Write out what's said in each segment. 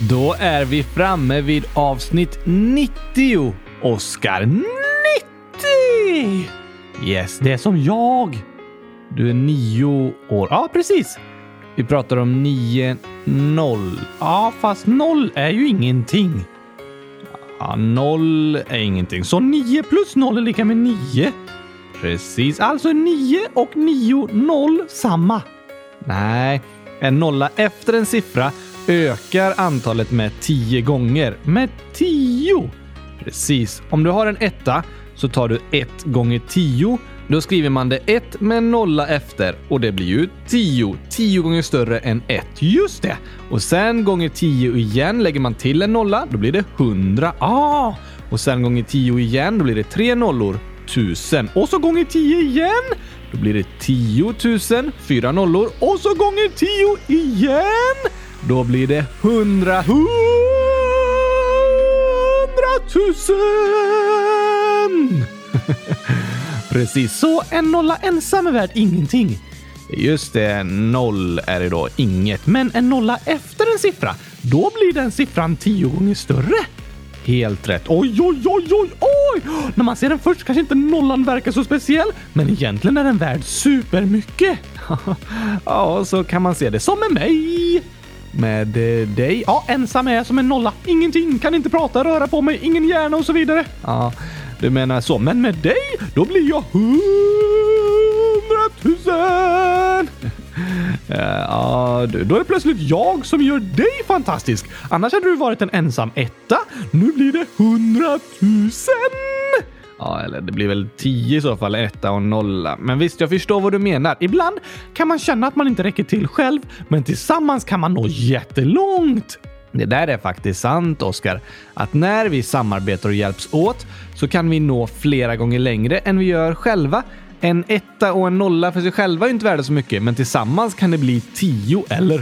Då är vi framme vid avsnitt 90. Oskar, 90! Yes, det är som jag. Du är nio år. Ja, precis. Vi pratar om 9, 0. Ja, fast noll är ju ingenting. Ja, noll är ingenting. Så 9 plus 0 är lika med 9. Precis, alltså 9 och 9, 0 samma. Nej, en nolla efter en siffra ökar antalet med 10 gånger. Med 10! Precis. Om du har en etta så tar du 1 gånger 10. Då skriver man det 1 med nolla efter och det blir ju 10. 10 gånger större än 1. Just det! Och sen gånger 10 igen lägger man till en nolla. Då blir det 100. Ah! Och sen gånger 10 igen, då blir det tre nollor. 1000. Och så gånger 10 igen. Då blir det 10 000. Fyra nollor. Och så gånger 10 igen. Då blir det 100 hundratusen! Precis så, en nolla ensam är värd ingenting. Just det, noll är det då inget. Men en nolla efter en siffra, då blir den siffran tio gånger större. Helt rätt. Oj, oj, oj, oj, oj! När man ser den först kanske inte nollan verkar så speciell, men egentligen är den värd supermycket. ja, så kan man se det. Som med mig. Med eh, dig? Ja, ensam är jag som en nolla. Ingenting, kan inte prata, röra på mig, ingen hjärna och så vidare. Ja, du menar så. Men med dig, då blir jag hundratusen! Eh, ja, du, då är det plötsligt jag som gör dig fantastisk. Annars hade du varit en ensam etta. Nu blir det hundratusen! Ja, eller det blir väl 10 i så fall, etta och nolla. Men visst, jag förstår vad du menar. Ibland kan man känna att man inte räcker till själv, men tillsammans kan man nå jättelångt. Det där är faktiskt sant, Oskar. Att när vi samarbetar och hjälps åt så kan vi nå flera gånger längre än vi gör själva. En etta och en nolla för sig själva är inte värda så mycket, men tillsammans kan det bli tio eller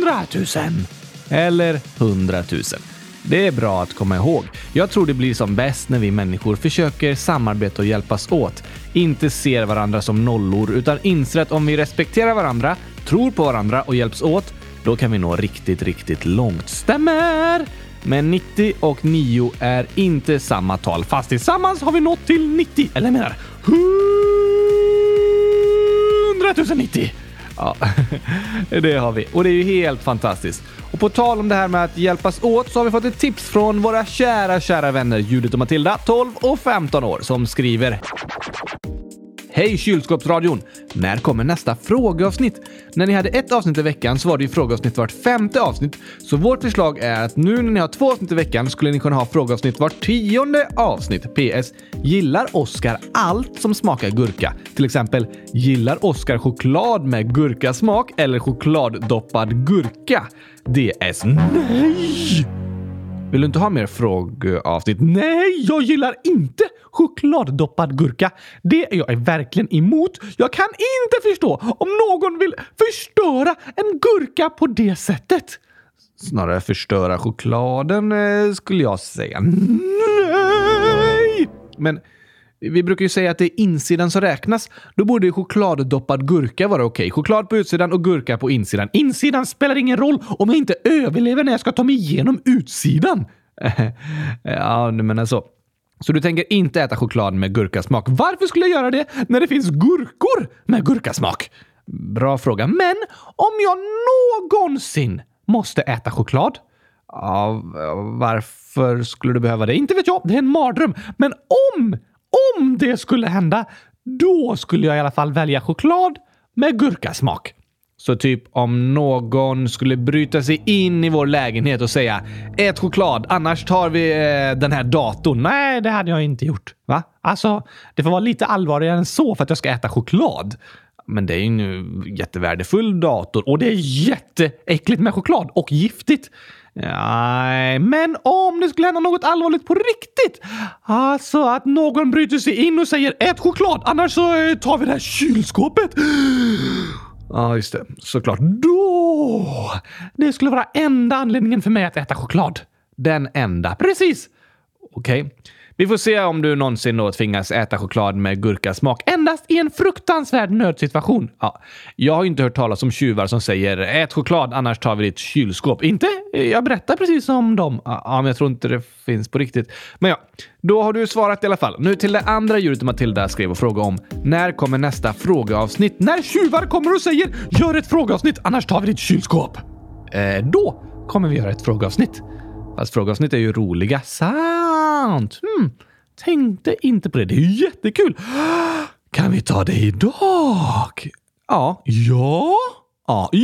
hundratusen. Eller hundratusen. Det är bra att komma ihåg. Jag tror det blir som bäst när vi människor försöker samarbeta och hjälpas åt. Inte ser varandra som nollor, utan inser att om vi respekterar varandra, tror på varandra och hjälps åt, då kan vi nå riktigt, riktigt långt. Stämmer! Men 90 och 9 är inte samma tal, fast tillsammans har vi nått till 90, eller jag menar 100 090. Ja, det har vi. Och det är ju helt fantastiskt. Och på tal om det här med att hjälpas åt så har vi fått ett tips från våra kära, kära vänner Judith och Matilda, 12 och 15 år, som skriver. Hej kylskåpsradion! När kommer nästa frågeavsnitt? När ni hade ett avsnitt i veckan så var det ju frågeavsnitt vart femte avsnitt. Så vårt förslag är att nu när ni har två avsnitt i veckan skulle ni kunna ha frågeavsnitt vart tionde avsnitt. PS. Gillar Oskar allt som smakar gurka? Till exempel, gillar Oskar choklad med gurkasmak eller chokladdoppad gurka? DS. Nej! Vill du inte ha mer frågeavsnitt? Nej, jag gillar inte chokladdoppad gurka. Det är jag verkligen emot. Jag kan inte förstå om någon vill förstöra en gurka på det sättet. Snarare förstöra chokladen eh, skulle jag säga. Nej! Men vi brukar ju säga att det är insidan som räknas. Då borde chokladdoppad gurka vara okej. Choklad på utsidan och gurka på insidan. Insidan spelar ingen roll om jag inte överlever när jag ska ta mig igenom utsidan. ja, du menar så. Alltså. Så du tänker inte äta choklad med gurkasmak. Varför skulle jag göra det när det finns gurkor med gurkasmak? Bra fråga. Men om jag någonsin måste äta choklad? Ja, varför skulle du behöva det? Inte vet jag. Det är en mardröm. Men om om det skulle hända, då skulle jag i alla fall välja choklad med gurkasmak. Så typ om någon skulle bryta sig in i vår lägenhet och säga ät choklad, annars tar vi eh, den här datorn. Nej, det hade jag inte gjort. Va? Alltså, det får vara lite allvarligare än så för att jag ska äta choklad. Men det är ju en jättevärdefull dator och det är jätteäckligt med choklad och giftigt. Nej, men om det skulle hända något allvarligt på riktigt. Alltså att någon bryter sig in och säger ät choklad, annars så eh, tar vi det här kylskåpet. Ja, just det. Såklart. Då! Det skulle vara enda anledningen för mig att äta choklad. Den enda. Precis! Okej. Okay. Vi får se om du någonsin då tvingas äta choklad med gurkasmak. Endast i en fruktansvärd nödsituation. Ja, jag har inte hört talas om tjuvar som säger ät choklad annars tar vi ditt kylskåp. Inte? Jag berättar precis om dem. Ja, men jag tror inte det finns på riktigt. Men ja, då har du svarat i alla fall. Nu till det andra djuret Matilda skrev och frågade om. När kommer nästa frågeavsnitt? När tjuvar kommer och säger gör ett frågeavsnitt annars tar vi ditt kylskåp. Eh, då kommer vi göra ett frågeavsnitt. Fast frågeavsnitt är ju roliga. Sant! Hmm. Tänkte inte på det. Det är ju jättekul. Kan vi ta det idag? Ja. Ja. Ja. Ja!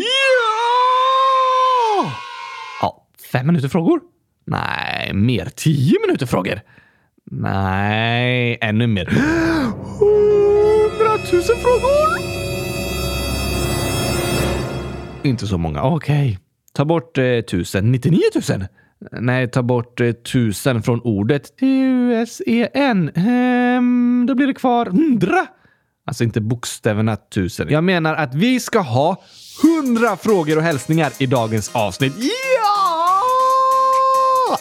Ja, fem minuter frågor? Nej, mer. Tio minuter frågor? Nej, ännu mer. Hundratusen frågor? Inte så många. Okej. Okay. Ta bort eh, tusen. 99 000? Nej, ta bort eh, tusen från ordet. T-U-S-E-N. Ehm, då blir det kvar hundra. Alltså inte bokstäverna tusen. Jag menar att vi ska ha hundra frågor och hälsningar i dagens avsnitt. Ja!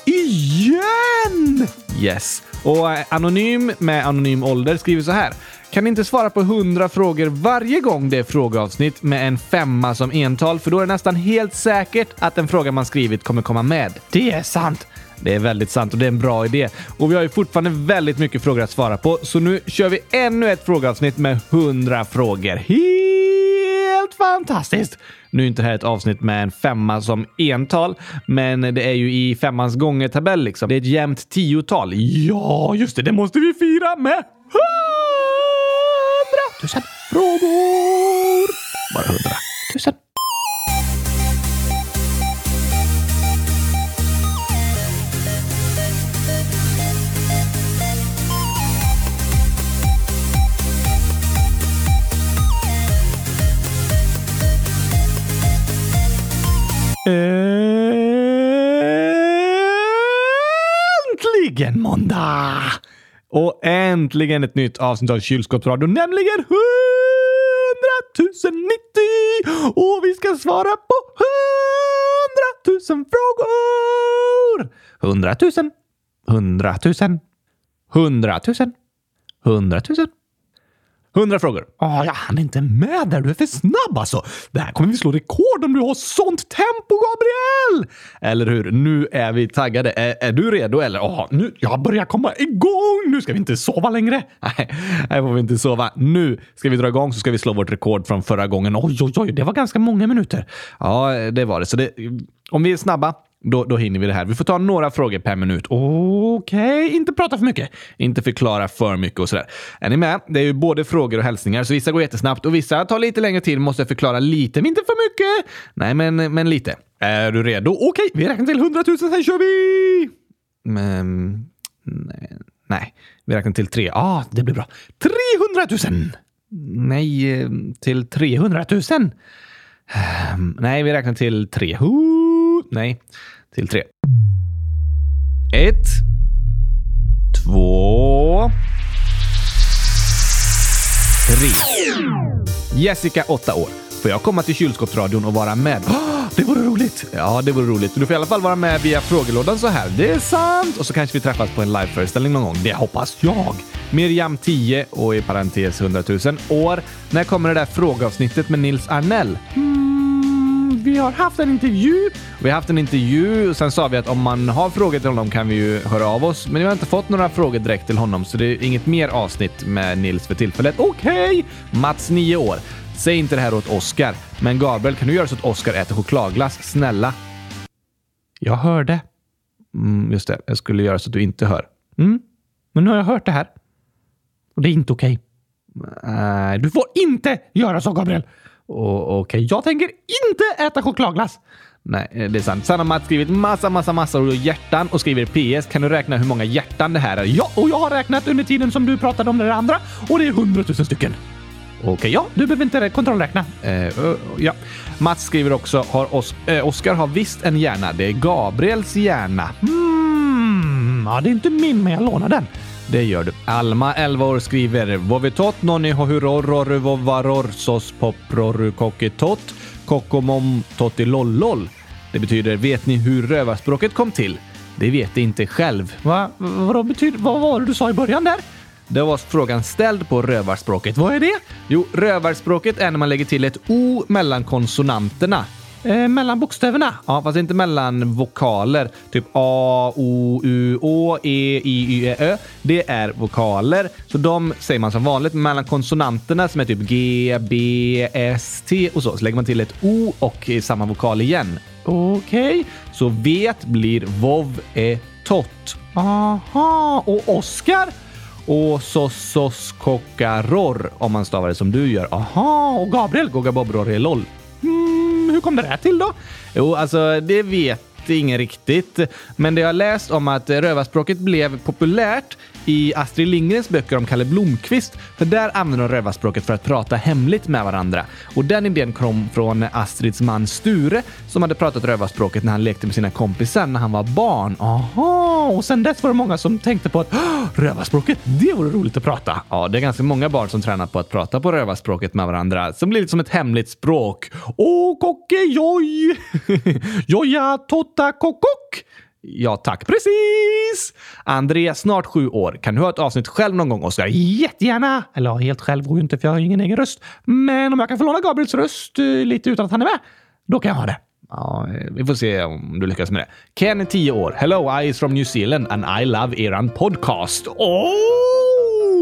Igen! Yes. Och eh, Anonym med anonym ålder skriver så här. Kan inte svara på 100 frågor varje gång det är frågeavsnitt med en femma som ental, för då är det nästan helt säkert att den fråga man skrivit kommer komma med. Det är sant! Det är väldigt sant och det är en bra idé. Och vi har ju fortfarande väldigt mycket frågor att svara på, så nu kör vi ännu ett frågeavsnitt med 100 frågor. Helt fantastiskt! Nu är inte det här ett avsnitt med en femma som ental, men det är ju i femmans gångertabell liksom. Det är ett jämnt tiotal. Ja, just det, det måste vi fira med Tusen frågor. Bara hundra. Tusen. Äntligen måndag! Och äntligen ett nytt avsnitt av Kylskåpsradion, nämligen 100 090! Och vi ska svara på 100 000 frågor! 100 000, 100 000, 100 000, 100 000. 100 frågor. Oh, jag hann inte med där. Du är för snabb alltså. Det här kommer vi slå rekord om du har sånt tempo, Gabriel! Eller hur? Nu är vi taggade. Är, är du redo eller? Oh, nu, jag börjar komma igång! Nu ska vi inte sova längre. Nej, här får vi inte sova. Nu ska vi dra igång så ska vi slå vårt rekord från förra gången. Oj, oj, oj, det var ganska många minuter. Ja, det var det. Så det, om vi är snabba då, då hinner vi det här. Vi får ta några frågor per minut. Okej, okay. inte prata för mycket. Inte förklara för mycket och sådär. Är ni med? Det är ju både frågor och hälsningar, så vissa går jättesnabbt och vissa tar lite längre tid. Måste förklara lite, men inte för mycket. Nej, men, men lite. Är du redo? Okej, okay. vi räknar till 100 000, sen kör vi! Men, nej, nej, vi räknar till tre. Ja, ah, det blir bra. 300 000! Nej, till 300 000. Ehm, nej, vi räknar till tre. Nej, till tre. Ett. Två. Tre. Jessica, åtta år. Får jag komma till kylskåpsradion och vara med? Det vore roligt! Ja, det vore roligt. Du får i alla fall vara med via frågelådan så här. Det är sant! Och så kanske vi träffas på en liveföreställning någon gång. Det hoppas jag! Miriam 10 och i parentes 100 000 år. När kommer det där frågeavsnittet med Nils Arnell? Mm, vi har haft en intervju. Vi har haft en intervju och sen sa vi att om man har frågor till honom kan vi ju höra av oss. Men vi har inte fått några frågor direkt till honom så det är inget mer avsnitt med Nils för tillfället. Okej! Okay. Mats 9 år. Säg inte det här åt Oscar. Men Gabriel, kan du göra så att Oscar äter chokladglass? Snälla. Jag hörde. Mm, just det, jag skulle göra så att du inte hör. Mm. Men nu har jag hört det här. Och det är inte okej. Okay. Nej, du får inte göra så, Gabriel! Okej, okay. jag tänker inte äta chokladglass. Nej, eh, det är sant. Sen har Mats skrivit massa, massa, massa hjärtan och skriver PS. Kan du räkna hur många hjärtan det här är? Ja, och jag har räknat under tiden som du pratade om det andra och det är hundratusen stycken. Okej, okay, ja, du behöver inte kontrollräkna. Eh, uh, ja. Mats skriver också, har Os eh, Oskar har visst en hjärna. Det är Gabriels hjärna. Mm, ja, det är inte min, men jag lånar den. Det gör du. Alma, 11 år, skriver Vovitot noni hohuroror vovaror sos popror kokitot kokomom totti lollol. Det betyder vet ni hur rövarspråket kom till? Det vet det inte själv. Va? Vad, betyder, vad var det du sa i början där? Det var frågan ställd på rövarspråket. Vad är det? Jo, rövarspråket är när man lägger till ett O mellan konsonanterna. Eh, mellan bokstäverna? Ja, fast inte mellan vokaler. Typ A, O, U, Å, E, I, Y, E, Ö. Det är vokaler. Så de säger man som vanligt. Mellan konsonanterna som är typ G, B, S, T och så, så lägger man till ett O och samma vokal igen. Okej, okay. så vet blir vov, e, tot. Aha, och Oskar? Och Sossos Kokaror om man stavar det som du gör. Aha, och Gabriel Gogabobror LOL. Mm, hur kom det där till då? Jo, alltså det vet ingen riktigt. Men det jag läst om att rövarspråket blev populärt i Astrid Lindgrens böcker om Kalle Blomkvist, för där använder de rövarspråket för att prata hemligt med varandra. Och den idén kom från Astrids man Sture som hade pratat rövarspråket när han lekte med sina kompisar när han var barn. Aha, och sen dess var det många som tänkte på att rövarspråket, det vore roligt att prata. Ja, det är ganska många barn som tränar på att prata på rövarspråket med varandra, som blir lite som ett hemligt språk. Åh, kocke joj! Joja, tota, kock, Ja tack, precis! André, snart sju år. Kan du ha ett avsnitt själv någon gång, Oskar? Jättegärna! Eller helt själv går ju inte för jag har ingen egen röst. Men om jag kan få låna Gabriels röst eh, lite utan att han är med, då kan jag ha det. Ja, eh, vi får se om du lyckas med det. Ken är tio år. Hello, I is from New Zealand and I love eran podcast. Oh!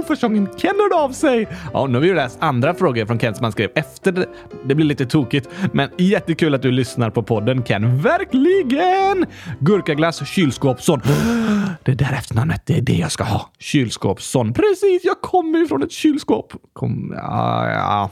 Första gången Ken hörde av sig. Ja, nu har vi ju läst andra frågor från Ken som han skrev efter. Det, det blir lite tokigt, men jättekul att du lyssnar på podden Ken. Verkligen! Gurkaglass Kylskåpsson. Det där efternamnet, det är det jag ska ha. Kylskåpsson. Precis, jag kommer ju från ett kylskåp. Kom, ja, ja.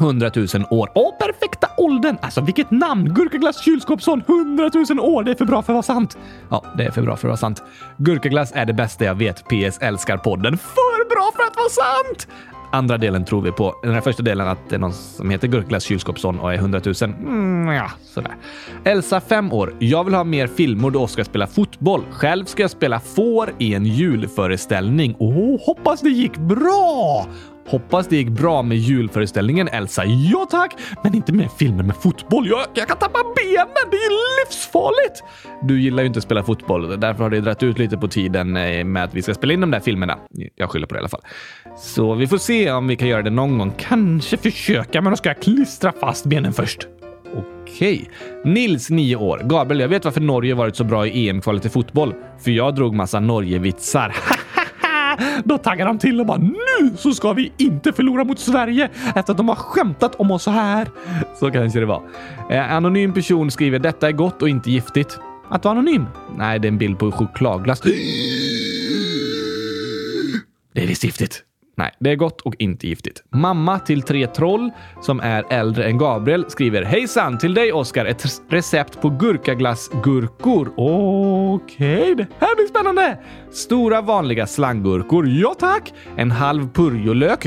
100 000 år. Åh, perfekta åldern! Alltså vilket namn! Gurkaglass Kylskåpsson, 100 000 år! Det är för bra för att vara sant. Ja, det är för bra för att vara sant. Gurkaglass är det bästa jag vet. PS älskar podden. För bra för att vara sant! Andra delen tror vi på. Den här första delen att det är någon som heter Gurkaglass Kylskåpsson och är 100 000. Mm, ja, sådär. Elsa, 5 år. Jag vill ha mer filmer då Oskar spelar fotboll. Själv ska jag spela får i en julföreställning. Åh, oh, hoppas det gick bra! Hoppas det gick bra med julföreställningen Elsa. Ja tack, men inte med filmer med fotboll. Jag, jag kan tappa benen, det är ju livsfarligt! Du gillar ju inte att spela fotboll, därför har det dragit ut lite på tiden eh, med att vi ska spela in de där filmerna. Jag skyller på det i alla fall. Så vi får se om vi kan göra det någon gång. Kanske försöka, men då ska jag klistra fast benen först. Okej. Nils, 9 år. Gabriel, jag vet varför Norge varit så bra i EM-kvalet i fotboll. För jag drog massa Norge-vitsar. Då taggar de till och bara nu så ska vi inte förlora mot Sverige efter att de har skämtat om oss så här. Så kanske det var. Eh, anonym person skriver detta är gott och inte giftigt. Att vara anonym? Nej, det är en bild på chokladglass. Det är visst giftigt. Nej, det är gott och inte giftigt. Mamma till tre troll som är äldre än Gabriel skriver Hejsan! Till dig Oskar, ett recept på gurkaglassgurkor. Okej, okay, det här blir spännande! Stora vanliga slanggurkor. Ja tack! En halv purjolök.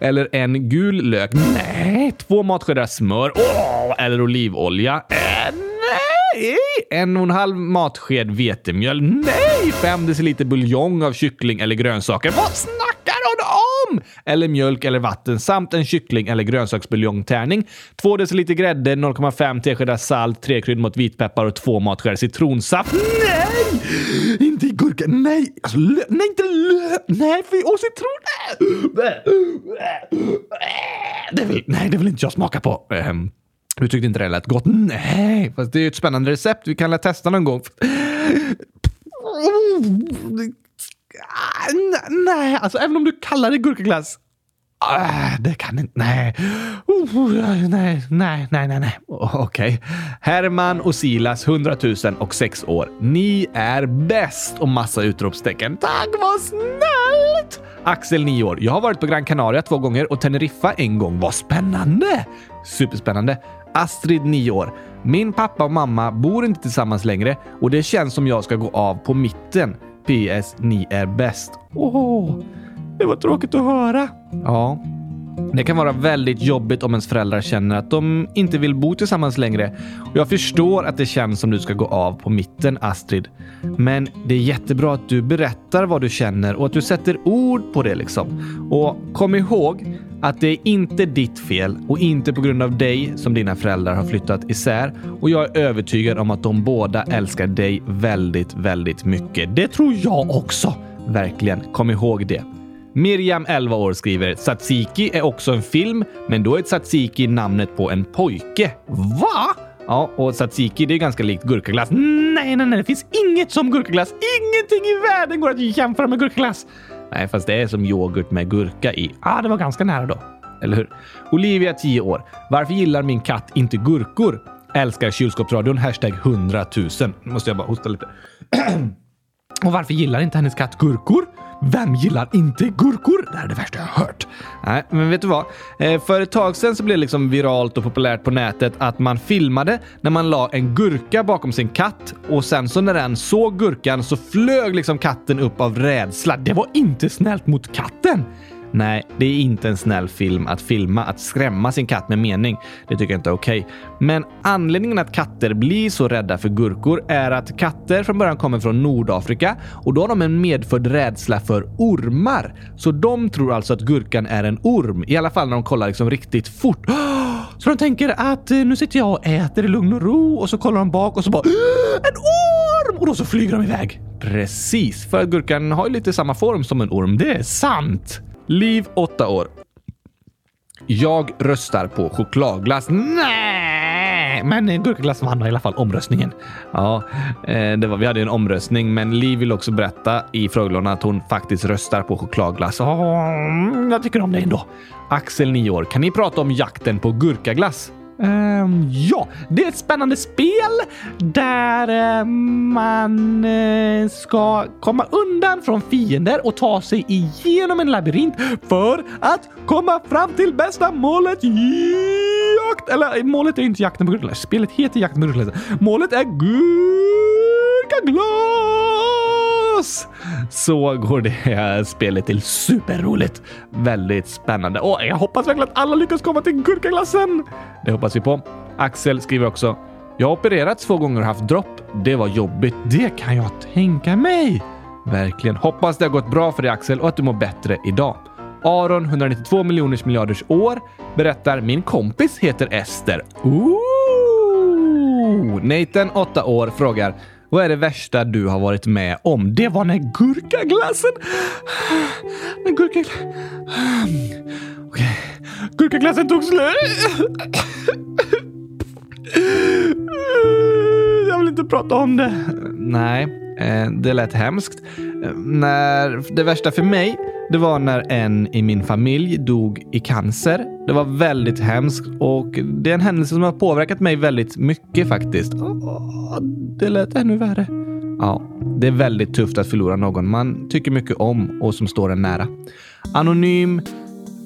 Eller en gul lök. Nej! Två matskedar smör. Oh, eller olivolja. Äh, nej! En och en halv matsked vetemjöl. Nej! Fem deciliter buljong av kyckling eller grönsaker. Vad snabbt! Om! Eller mjölk eller vatten samt en kyckling eller grönsaksbuljongtärning. 2 deciliter grädde, 0,5 teskedar salt, 3 kryddor mot vitpeppar och 2 matskedar citronsaft. Nej! Inte i gurka. Nej! Alltså, lö, nej, inte lö. Nej, fy! och citron. Det vill, nej, det vill inte jag smaka på. Ehm, du tyckte inte det lät gott? Nej, fast det är ju ett spännande recept. Vi kan väl testa någon gång. Nej, alltså även om du kallar det gurkaglass. Uh, det kan inte... Nej. Uh, nej, nej, nej, nej, nej. Okej. Okay. Herman och Silas, 100 000 och 6 år. Ni är bäst! Och massa utropstecken. Tack, vad snällt! Axel, 9 år. Jag har varit på Gran Canaria två gånger och Teneriffa en gång. Vad spännande! Superspännande. Astrid, 9 år. Min pappa och mamma bor inte tillsammans längre och det känns som jag ska gå av på mitten. PS. Ni är bäst. Åh, oh, det var tråkigt att höra. Ja, det kan vara väldigt jobbigt om ens föräldrar känner att de inte vill bo tillsammans längre. Och jag förstår att det känns som du ska gå av på mitten, Astrid. Men det är jättebra att du berättar vad du känner och att du sätter ord på det liksom. Och kom ihåg att det är inte ditt fel och inte på grund av dig som dina föräldrar har flyttat isär. Och jag är övertygad om att de båda älskar dig väldigt, väldigt mycket. Det tror jag också. Verkligen. Kom ihåg det. Miriam, 11 år, skriver “Tsatsiki är också en film, men då är Tsatsiki namnet på en pojke.” Va? Ja, och tzatziki det är ganska likt gurkaglass. Nej, nej, nej, det finns inget som gurkaglass. Ingenting i världen går att jämföra med gurkaglass. Nej, fast det är som yoghurt med gurka i. Ah, det var ganska nära då. Eller hur? Olivia, 10 år. Varför gillar min katt inte gurkor? Älskar kylskåpsradion. Hashtag 100 000. Nu måste jag bara hosta lite. och varför gillar inte hennes katt gurkor? Vem gillar inte gurkor? Det här är det värsta jag har hört. Nej, men vet du vad? Eh, för ett tag sedan så blev det liksom viralt och populärt på nätet att man filmade när man la en gurka bakom sin katt och sen så när den såg gurkan så flög liksom katten upp av rädsla. Det var inte snällt mot katten. Nej, det är inte en snäll film att filma att skrämma sin katt med mening. Det tycker jag inte är okej. Okay. Men anledningen att katter blir så rädda för gurkor är att katter från början kommer från Nordafrika och då har de en medfödd rädsla för ormar. Så de tror alltså att gurkan är en orm, i alla fall när de kollar liksom riktigt fort. Så de tänker att eh, nu sitter jag och äter i lugn och ro och så kollar de bak och så bara äh, en orm! Och då så flyger de iväg. Precis, för att gurkan har ju lite samma form som en orm. Det är sant. Liv, 8 år. Jag röstar på chokladglass. Nej, men gurkaglass vann i alla fall omröstningen. Ja, eh, det var, vi hade en omröstning, men Liv vill också berätta i frågelådan att hon faktiskt röstar på chokladglass. Oh, jag tycker om det ändå. Axel, 9 år. Kan ni prata om jakten på gurkaglass? Um, ja, det är ett spännande spel där uh, man uh, ska komma undan från fiender och ta sig igenom en labyrint för att komma fram till bästa målet jakt. Eller målet är inte jakten på gurkaglass. Spelet heter jakten på gurkaglass. Målet är gurkaglass! Oss Så går det spelet till superroligt. Väldigt spännande och jag hoppas verkligen att alla lyckas komma till gurkaglassen. Det hoppas vi på. Axel skriver också. Jag har opererats två gånger och haft dropp. Det var jobbigt. Det kan jag tänka mig. Verkligen. Hoppas det har gått bra för dig Axel och att du mår bättre idag. Aron, 192 miljoners miljarders år, berättar min kompis heter Ester. Ooh! Nathan, 8 år, frågar vad är det värsta du har varit med om? Det var när gurkaglassen... När gurkaglassen... Okej. Gurkaglassen tog slut. Jag vill inte prata om det. Nej, eh, det lät hemskt. När det värsta för mig det var när en i min familj dog i cancer. Det var väldigt hemskt och det är en händelse som har påverkat mig väldigt mycket faktiskt. Det lät ännu värre. Ja, det är väldigt tufft att förlora någon man tycker mycket om och som står en nära. Anonym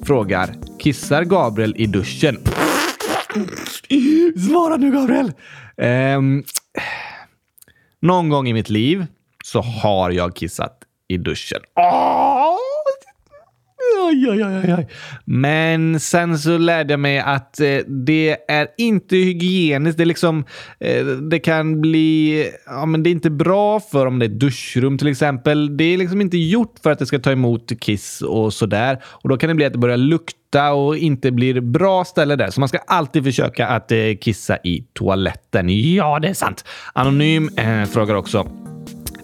frågar Kissar Gabriel i duschen? Svara nu Gabriel! Um, någon gång i mitt liv så har jag kissat i duschen. Åh! Oj, oj, oj, oj. Men sen så lärde jag mig att eh, det är inte hygieniskt. Det, är liksom, eh, det kan bli... Ja, men det är inte bra för om det är duschrum till exempel. Det är liksom inte gjort för att det ska ta emot kiss och sådär. Och då kan det bli att det börjar lukta och inte blir bra ställe där. Så man ska alltid försöka att eh, kissa i toaletten. Ja, det är sant. Anonym eh, frågar också.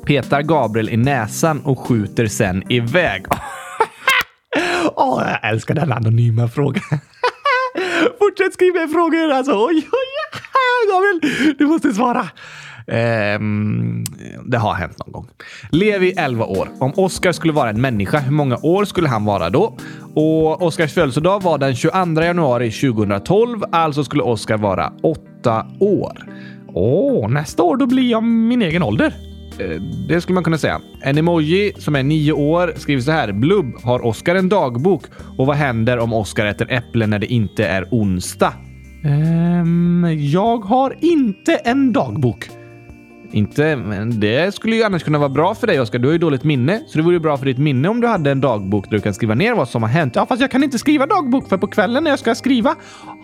Petar Gabriel i näsan och skjuter sen iväg. Åh, jag älskar den anonyma frågan. Fortsätt skriva frågor alltså. Oj, oj, Gabriel, du måste svara. Um, det har hänt någon gång. Levi 11 år. Om Oscar skulle vara en människa, hur många år skulle han vara då? Och Oscars födelsedag var den 22 januari 2012, alltså skulle Oscar vara 8 år. Åh, oh, nästa år då blir jag min egen ålder. Eh, det skulle man kunna säga. En emoji som är nio år skriver så här. Blubb, har Oskar en dagbok? Och vad händer om Oskar äter äpple när det inte är onsdag? Um, jag har inte en dagbok. Inte, men det skulle ju annars kunna vara bra för dig Oskar. Du har ju dåligt minne, så det vore bra för ditt minne om du hade en dagbok där du kan skriva ner vad som har hänt. Ja, fast jag kan inte skriva dagbok för på kvällen när jag ska skriva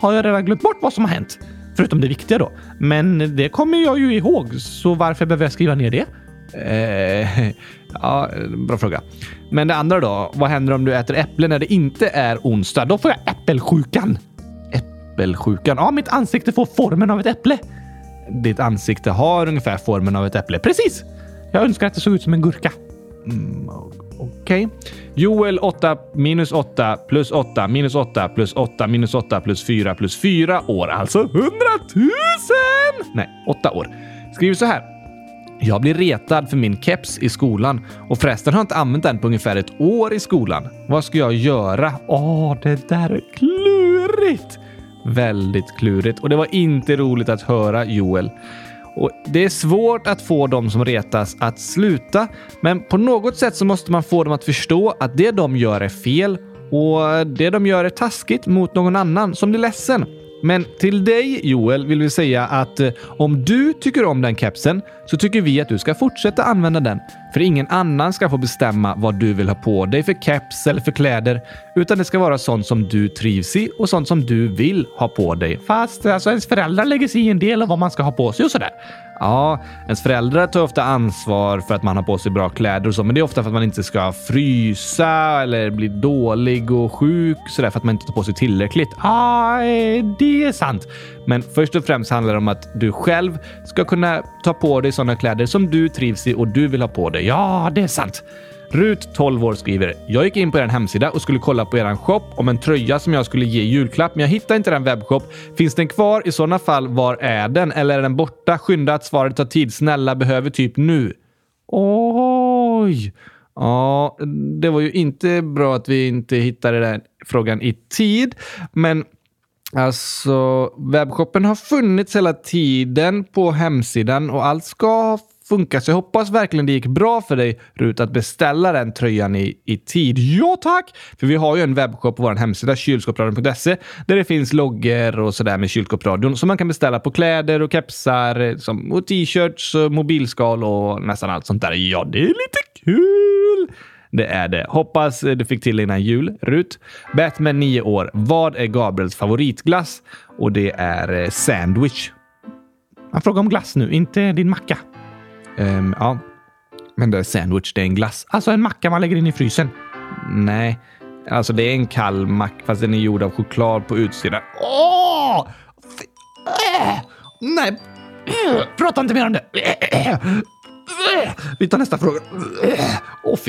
har jag redan glömt bort vad som har hänt. Förutom det viktiga då. Men det kommer jag ju ihåg, så varför behöver jag skriva ner det? Eh, ja, bra fråga. Men det andra då? Vad händer om du äter äpple när det inte är onsdag? Då får jag äppelsjukan. Äppelsjukan? Ja, mitt ansikte får formen av ett äpple. Ditt ansikte har ungefär formen av ett äpple. Precis! Jag önskar att det såg ut som en gurka. Mm, Okej. Okay. Joel 8 minus 8 plus 8 minus 8 plus 8 minus 8 plus 4 plus 4 år. Alltså 100 000! Nej, 8 år. Skriver så här. Jag blir retad för min keps i skolan och förresten har jag inte använt den på ungefär ett år i skolan. Vad ska jag göra? Åh, det där är klurigt! Väldigt klurigt och det var inte roligt att höra Joel. Och Det är svårt att få de som retas att sluta, men på något sätt så måste man få dem att förstå att det de gör är fel och det de gör är taskigt mot någon annan som blir ledsen. Men till dig Joel vill vi säga att eh, om du tycker om den kepsen så tycker vi att du ska fortsätta använda den. För ingen annan ska få bestämma vad du vill ha på dig för keps eller för kläder. Utan det ska vara sånt som du trivs i och sånt som du vill ha på dig. Fast alltså ens föräldrar lägger sig i en del av vad man ska ha på sig och sådär. Ja, ens föräldrar tar ofta ansvar för att man har på sig bra kläder och så, men det är ofta för att man inte ska frysa eller bli dålig och sjuk sådär för att man inte tar på sig tillräckligt. Ja, det är sant. Men först och främst handlar det om att du själv ska kunna ta på dig sådana kläder som du trivs i och du vill ha på dig. Ja, det är sant. Rut, 12 år, skriver “Jag gick in på er hemsida och skulle kolla på er shop om en tröja som jag skulle ge i julklapp, men jag hittade inte den webbshop. Finns den kvar? I sådana fall, var är den? Eller är den borta? Skynda att svaret tar tid. Snälla, behöver typ nu.” Oj! Ja, det var ju inte bra att vi inte hittade den frågan i tid, men Alltså, webbshoppen har funnits hela tiden på hemsidan och allt ska funka. Så jag hoppas verkligen det gick bra för dig, Rut, att beställa den tröjan i, i tid. Ja, tack! För vi har ju en webbshop på vår hemsida, kylskåpsradion.se, där det finns loggor och sådär med kylskåpsradion som man kan beställa på kläder och kepsar eh, som, och t-shirts, mobilskal och nästan allt sånt där. Ja, det är lite kul! Det är det. Hoppas eh, du fick till innan jul. Rut. Batman 9 år. Vad är Gabriels favoritglass? Och det är eh, sandwich. Han frågar om glass nu, inte din macka. Um, ja, men det är sandwich, det är en glass. Alltså en macka man lägger in i frysen. Nej, alltså det är en kall macka fast den är gjord av choklad på utsidan. Åh! Äh! Nej, prata inte mer om det. Äh, äh, äh. Äh, vi tar nästa fråga. Äh, äh, oh,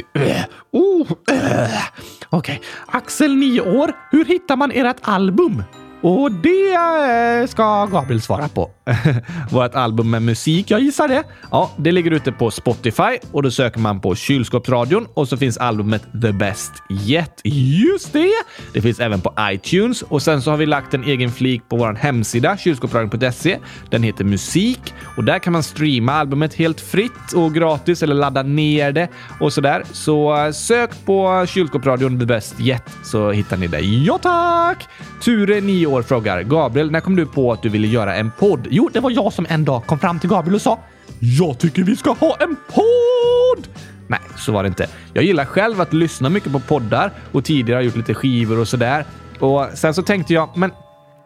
oh. Okej. Okay. Axel, 9 år. Hur hittar man ert album? Och det eh, ska Gabriel svara på. Vårt album med musik, jag gissar det. Ja, det ligger ute på Spotify och då söker man på Kylskåpsradion och så finns albumet The Best Yet. Just det! Det finns även på iTunes och sen så har vi lagt en egen flik på vår hemsida kylskåpsradion.se. Den heter Musik och där kan man streama albumet helt fritt och gratis eller ladda ner det och så där. Så sök på Kylskåpsradion The Best Yet så hittar ni det. Ja tack! Ture, 9 år, frågar Gabriel, när kom du på att du ville göra en podd? Jo, det var jag som en dag kom fram till Gabriel och sa “Jag tycker vi ska ha en podd!” Nej, så var det inte. Jag gillar själv att lyssna mycket på poddar och tidigare har gjort lite skivor och sådär. Och sen så tänkte jag, men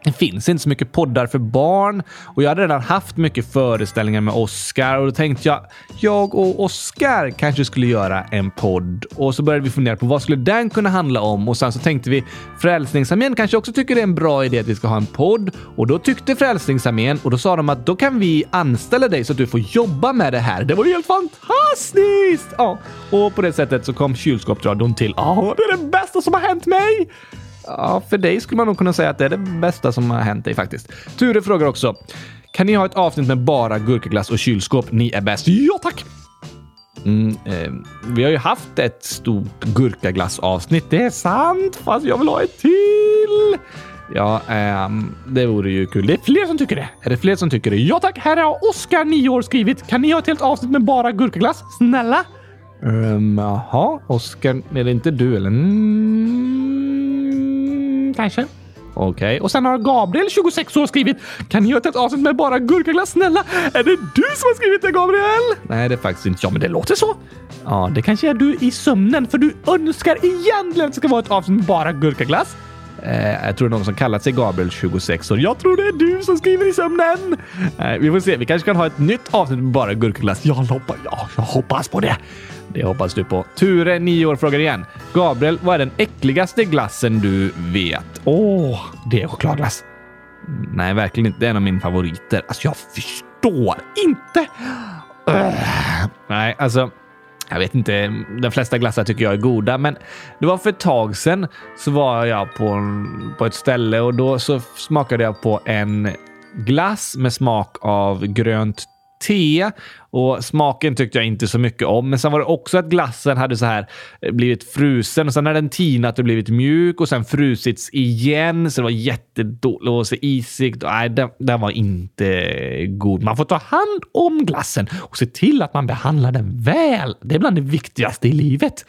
det finns inte så mycket poddar för barn och jag hade redan haft mycket föreställningar med Oscar och då tänkte jag jag och Oscar kanske skulle göra en podd och så började vi fundera på vad skulle den kunna handla om och sen så tänkte vi Frälsningsarmén kanske också tycker det är en bra idé att vi ska ha en podd och då tyckte Frälsningsarmén och då sa de att då kan vi anställa dig så att du får jobba med det här. Det var ju helt fantastiskt! Ja, och på det sättet så kom kylskåpsradion till. Ja, det är det bästa som har hänt mig! Ja, för dig skulle man nog kunna säga att det är det bästa som har hänt dig faktiskt. Ture frågar också. Kan ni ha ett avsnitt med bara gurkaglass och kylskåp? Ni är bäst. Ja, tack! Mm, eh, vi har ju haft ett stort gurkaglassavsnitt. Det är sant, fast jag vill ha ett till. Ja, eh, det vore ju kul. Det är fler som tycker det. Är det fler som tycker det? Ja tack! Här har Oskar, 9 år, skrivit. Kan ni ha ett helt avsnitt med bara gurkaglass? Snälla? Um, jaha, Oskar, är det inte du eller? Mm kanske. Okej, okay. och sen har Gabriel, 26 år, skrivit “Kan ni göra ett avsnitt med bara gurkaglass? Snälla, är det du som har skrivit det, Gabriel?” Nej, det är faktiskt inte jag, men det låter så. Ja, det kanske är du i sömnen, för du önskar egentligen att det ska vara ett avsnitt med bara gurkaglass. Eh, jag tror det är någon som kallat sig Gabriel 26 år. Jag tror det är du som skriver i sömnen. Eh, vi får se. Vi kanske kan ha ett nytt avsnitt med bara gurkaglass. Jag hoppas, ja, jag hoppas på det. Det hoppas du på. Ture, 9 år, frågar igen. Gabriel, vad är den äckligaste glassen du vet? Åh, oh, det är chokladglass. Nej, verkligen inte. Det är en av mina favoriter. Alltså, jag förstår inte. Uh, nej, alltså. Jag vet inte. De flesta glassar tycker jag är goda, men det var för ett tag sedan så var jag på, på ett ställe och då så smakade jag på en glass med smak av grönt te och smaken tyckte jag inte så mycket om. Men sen var det också att glassen hade så här eh, blivit frusen och sen hade den tinat och blivit mjuk och sen frusits igen. Så det var jättedåligt och så isigt. Nej, den, den var inte god. Man får ta hand om glassen och se till att man behandlar den väl. Det är bland det viktigaste i livet.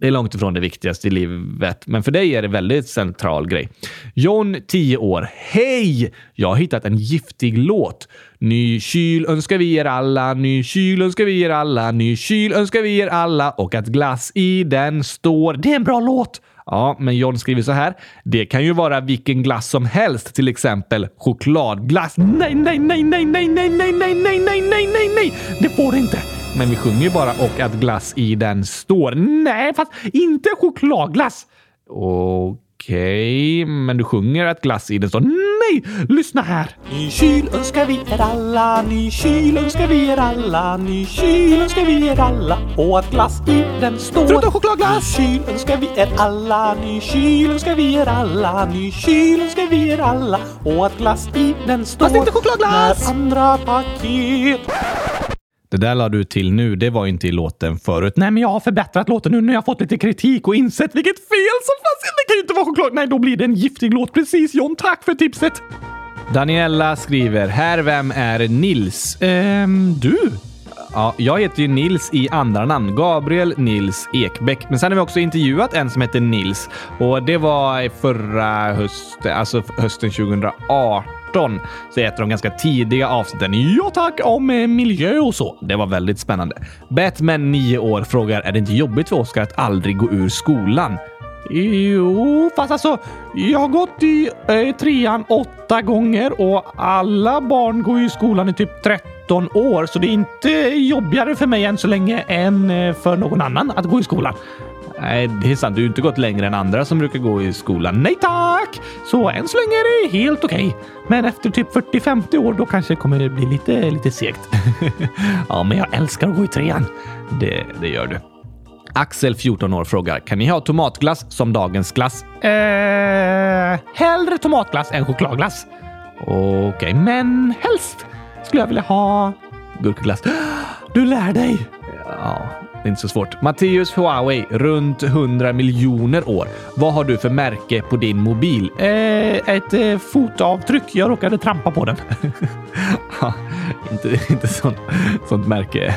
Det är långt ifrån det viktigaste i livet, men för dig är det väldigt central grej. John, 10 år. Hej! Jag har hittat en giftig låt. Ny kyl önskar vi er alla, ny kyl önskar vi er alla, ny kyl önskar vi er alla och att glass i den står. Det är en bra låt! Ja, men John skriver så här. Det kan ju vara vilken glass som helst, till exempel chokladglass. Nej, nej, nej, nej, nej, nej, nej, nej, nej, nej, nej, nej, nej, det får det inte. Men vi sjunger ju bara och att glass i den står. Nej, fast inte chokladglass. Okej, okay, men du sjunger att glass i den står. Nej, lyssna här! Ny kyl önskar vi er alla, ny kyl önskar vi er alla, ny kyl önskar vi er alla och att glass i den står. Förutom chokladglass! Ny kyl önskar vi er alla, ny kyl önskar vi er alla, ny kyl önskar vi er alla och att glass i den står. Fast inte chokladglass! När andra paket det där la du till nu. Det var inte i låten förut. Nej, men jag har förbättrat låten nu när jag fått lite kritik och insett vilket fel som fanns. Det kan ju inte vara choklad. Nej, då blir det en giftig låt. Precis John, tack för tipset. Daniela skriver här. Vem är Nils? Ehm, du? Ja, jag heter ju Nils i andra namn. Gabriel Nils Ekbäck. Men sen har vi också intervjuat en som heter Nils och det var förra hösten, alltså hösten 2018 18 så är ett av de ganska tidiga avsnitten Ja tack om eh, miljö och så. Det var väldigt spännande. Batman, 9 år, frågar är det inte jobbigt för Oskar att aldrig gå ur skolan? Jo, fast alltså, jag har gått i eh, trean åtta gånger och alla barn går i skolan i typ 13 år, så det är inte jobbigare för mig än så länge än eh, för någon annan att gå i skolan. Nej, det är sant. Du har inte gått längre än andra som brukar gå i skolan. Nej tack! Så än så länge är det helt okej. Okay. Men efter typ 40-50 år, då kanske det kommer bli lite, lite segt. ja, men jag älskar att gå i trean. Det, det gör du. Axel, 14 år, frågar kan ni ha tomatglass som dagens glass? Eh, hellre tomatglass än chokladglass. Okej, okay, men helst skulle jag vilja ha gurkaglass. Du lär dig! Ja, det är inte så svårt. Matteus Huawei, runt 100 miljoner år. Vad har du för märke på din mobil? Eh, ett eh, fotavtryck. Jag råkade trampa på den. inte inte sånt, sånt märke.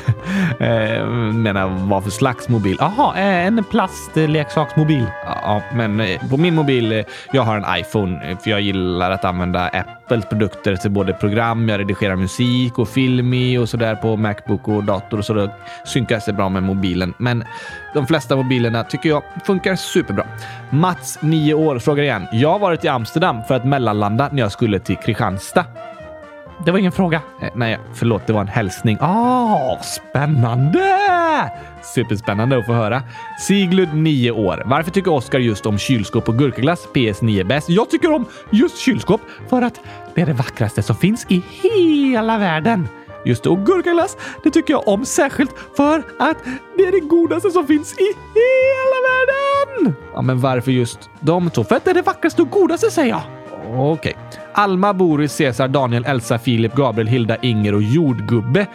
Eh, menar vad för slags mobil? Jaha, eh, en plastleksaksmobil. Ja, men eh, på min mobil, eh, jag har en iPhone eh, för jag gillar att använda Apples produkter till både program, jag redigerar musik och film i och sådär på Macbook och dator så det synkas det bra med mobilen. Men de flesta mobilerna tycker jag funkar superbra. Mats, 9 år, frågar igen. Jag har varit i Amsterdam för att mellanlanda när jag skulle till Kristianstad. Det var ingen fråga. Eh, nej, förlåt. Det var en hälsning. Ah, spännande! Superspännande att få höra. Siglud, 9 år. Varför tycker Oskar just om kylskåp och gurkaglass? PS9 bäst. Jag tycker om just kylskåp för att det är det vackraste som finns i hela världen. Just det, och gurkaglass, det tycker jag om särskilt för att det är det godaste som finns i hela världen! Ja, men varför just de två? För att det är det vackraste och godaste, säger jag. Okej. Okay. Alma, Boris, Cesar, Daniel, Elsa, Filip, Gabriel, Hilda, Inger och Jordgubbe.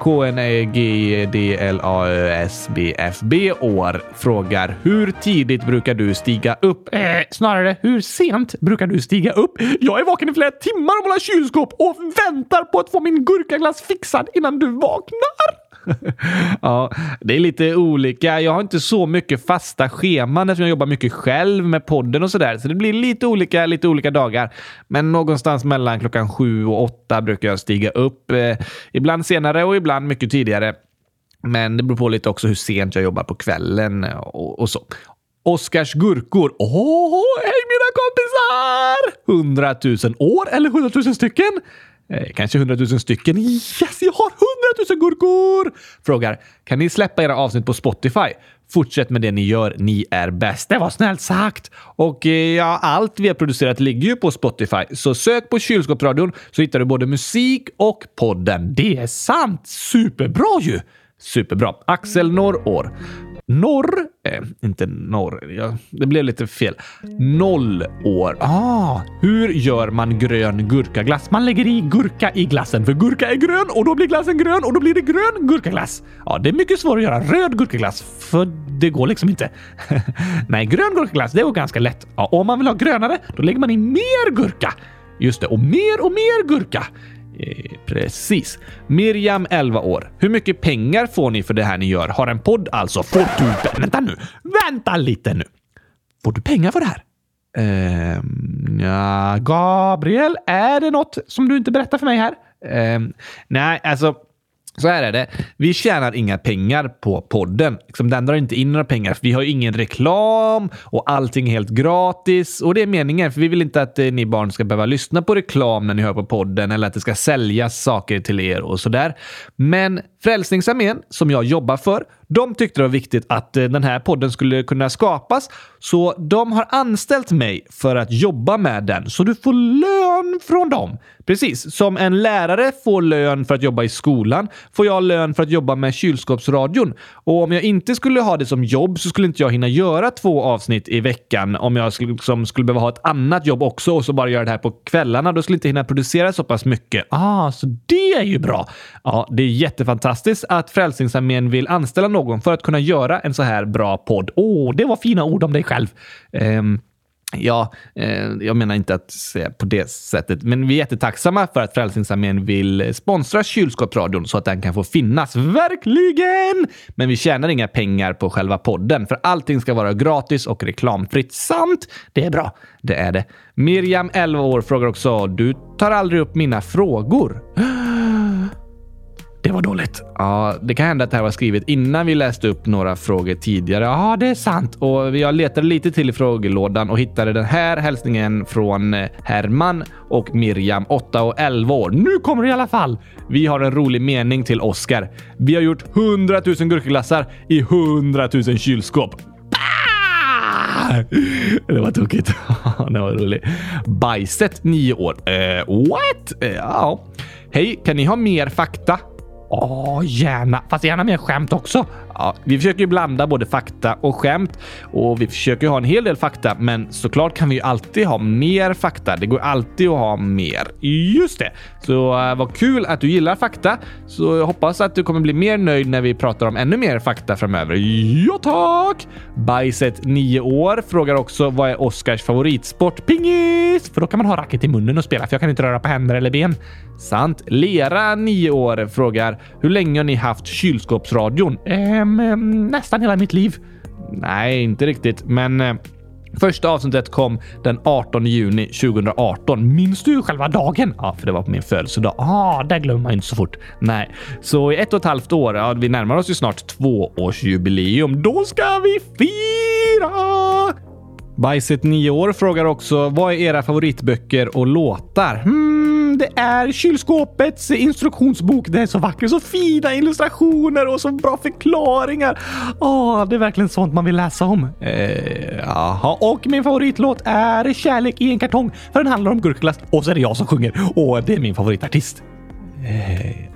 KNEGDLAÖSBFB år frågar hur tidigt brukar du stiga upp? Eh, snarare hur sent brukar du stiga upp? Jag är vaken i flera timmar och målar kylskåp och väntar på att få min gurkaglass fixad innan du vaknar. ja, det är lite olika. Jag har inte så mycket fasta scheman eftersom jag jobbar mycket själv med podden och sådär. Så det blir lite olika, lite olika dagar. Men någonstans mellan klockan sju och åtta brukar jag stiga upp. Eh, ibland senare och ibland mycket tidigare. Men det beror på lite också hur sent jag jobbar på kvällen eh, och, och så. Oskars gurkor. Åh, hej mina kompisar! Hundratusen år eller hundratusen stycken? Eh, kanske hundratusen stycken. Yes, jag har hundratusen gurkor! Frågar, kan ni släppa era avsnitt på Spotify? Fortsätt med det ni gör. Ni är bäst. Det var snällt sagt! Och eh, ja, allt vi har producerat ligger ju på Spotify, så sök på Kylskåpsradion så hittar du både musik och podden. Det är sant! Superbra ju! Superbra. Axel Norrår. Norr, eh, inte norr, ja, det blev lite fel. Noll år. Ah, hur gör man grön gurkaglass? Man lägger i gurka i glassen, för gurka är grön och då blir glassen grön och då blir det grön gurkaglass. Ja, det är mycket svårare att göra röd gurkaglass, för det går liksom inte. Nej, grön gurkaglass, det går ganska lätt. Ja, om man vill ha grönare, då lägger man i mer gurka. Just det, och mer och mer gurka. Eh, precis. Miriam, 11 år. Hur mycket pengar får ni för det här ni gör? Har en podd alltså. Får du... Vänta nu! Vänta lite nu! Får du pengar för det här? Ehm, ja, Gabriel, är det något som du inte berättar för mig här? Ehm, nej, alltså så här är det. Vi tjänar inga pengar på podden. Liksom, Den drar inte in några pengar. vi har ju ingen reklam och allting är helt gratis. Och det är meningen, för vi vill inte att eh, ni barn ska behöva lyssna på reklam när ni hör på podden eller att det ska säljas saker till er och sådär. Men Frälsningsarmén, som jag jobbar för, de tyckte det var viktigt att eh, den här podden skulle kunna skapas, så de har anställt mig för att jobba med den. Så du får lön från dem. Precis, som en lärare får lön för att jobba i skolan får jag lön för att jobba med kylskåpsradion. Och om jag inte skulle ha det som jobb så skulle inte jag hinna göra två avsnitt i veckan om jag skulle, liksom, skulle behöva ha ett annat jobb också och så bara göra det här på kvällarna. Då skulle jag inte hinna producera så pass mycket. Ah, så det är ju bra. Ja, det är jättefantastiskt att Frälsningsarmén vill anställa någon för att kunna göra en så här bra podd. Åh, oh, det var fina ord om dig själv. Um, Ja, eh, jag menar inte att säga på det sättet, men vi är jättetacksamma för att Frälsningsarmén vill sponsra Kylskåpsradion så att den kan få finnas. Verkligen! Men vi tjänar inga pengar på själva podden, för allting ska vara gratis och reklamfritt. Sant! Det är bra. Det är det. Miriam, 11 år, frågar också. Du tar aldrig upp mina frågor. Det var dåligt. Ja, det kan hända att det här var skrivet innan vi läste upp några frågor tidigare. Ja, det är sant. Och jag letade lite till i frågelådan och hittade den här hälsningen från eh, Herman och Miriam, 8 och 11 år. Nu kommer det i alla fall! Vi har en rolig mening till Oscar. Vi har gjort 100 000 gurkaglassar i 100 000 kylskåp. Det var tokigt. det var roligt. Bajset, 9 år. Uh, what? Uh, ja. Hej, kan ni ha mer fakta? Ja, gärna. Fast gärna mer skämt också. Ja, vi försöker ju blanda både fakta och skämt och vi försöker ha en hel del fakta, men såklart kan vi ju alltid ha mer fakta. Det går alltid att ha mer. Just det! Så eh, vad kul att du gillar fakta. Så jag hoppas att du kommer bli mer nöjd när vi pratar om ännu mer fakta framöver. Ja, tack! Bajset, 9 år, frågar också vad är Oscars favoritsport? Pingis! För då kan man ha racket i munnen och spela, för jag kan inte röra på händer eller ben. Sant. Lera, 9 år, frågar hur länge har ni haft kylskåpsradion? Ehm, ehm, nästan hela mitt liv. Nej, inte riktigt, men eh, Första avsnittet kom den 18 juni 2018. Minns du själva dagen? Ja, för det var på min födelsedag. Ah, det glömmer man inte så fort. Nej, så i ett och ett halvt år, ja, vi närmar oss ju snart tvåårsjubileum. Då ska vi fira! Bajset 9 år frågar också vad är era favoritböcker och låtar? Hmm, det är kylskåpets instruktionsbok. Det är så vackert, så fina illustrationer och så bra förklaringar. Åh, det är verkligen sånt man vill läsa om. Eh, och min favoritlåt är Kärlek i en kartong för den handlar om gurkglass och så är det jag som sjunger och det är min favoritartist. Eh,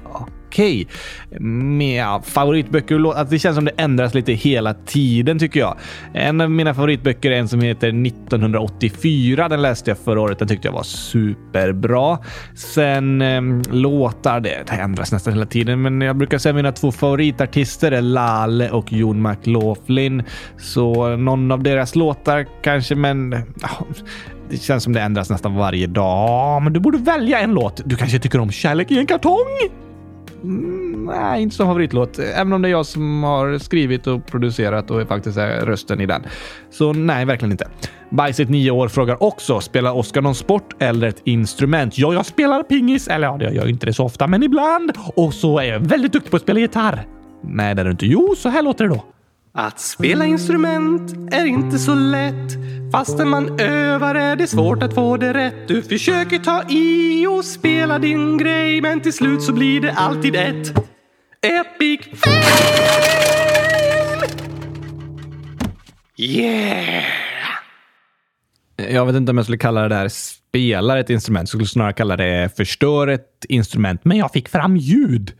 okej. Okay. Favoritböcker och låtar. Det känns som det ändras lite hela tiden tycker jag. En av mina favoritböcker är en som heter 1984. Den läste jag förra året. Den tyckte jag var superbra. Sen eh, låtar, det, det ändras nästan hela tiden, men jag brukar säga mina två favoritartister är Lale och Jon McLaughlin. Så någon av deras låtar kanske, men ja, det känns som det ändras nästan varje dag. Men du borde välja en låt. Du kanske tycker om Kärlek i en kartong? Mm, nej, inte som favoritlåt. Även om det är jag som har skrivit och producerat och faktiskt är rösten i den. Så nej, verkligen inte. Bajset 9 år frågar också, spelar Oskar någon sport eller ett instrument? Ja, jag spelar pingis. Eller ja, jag gör inte det så ofta, men ibland. Och så är jag väldigt duktig på att spela gitarr. Nej, det är du inte. Jo, så här låter det då. Att spela instrument är inte så lätt. Fastän man övar är det svårt att få det rätt. Du försöker ta i och spela din grej men till slut så blir det alltid ett epic fail! Yeah! Jag vet inte om jag skulle kalla det där spelar ett instrument. Jag skulle snarare kalla det förstör ett instrument. Men jag fick fram ljud.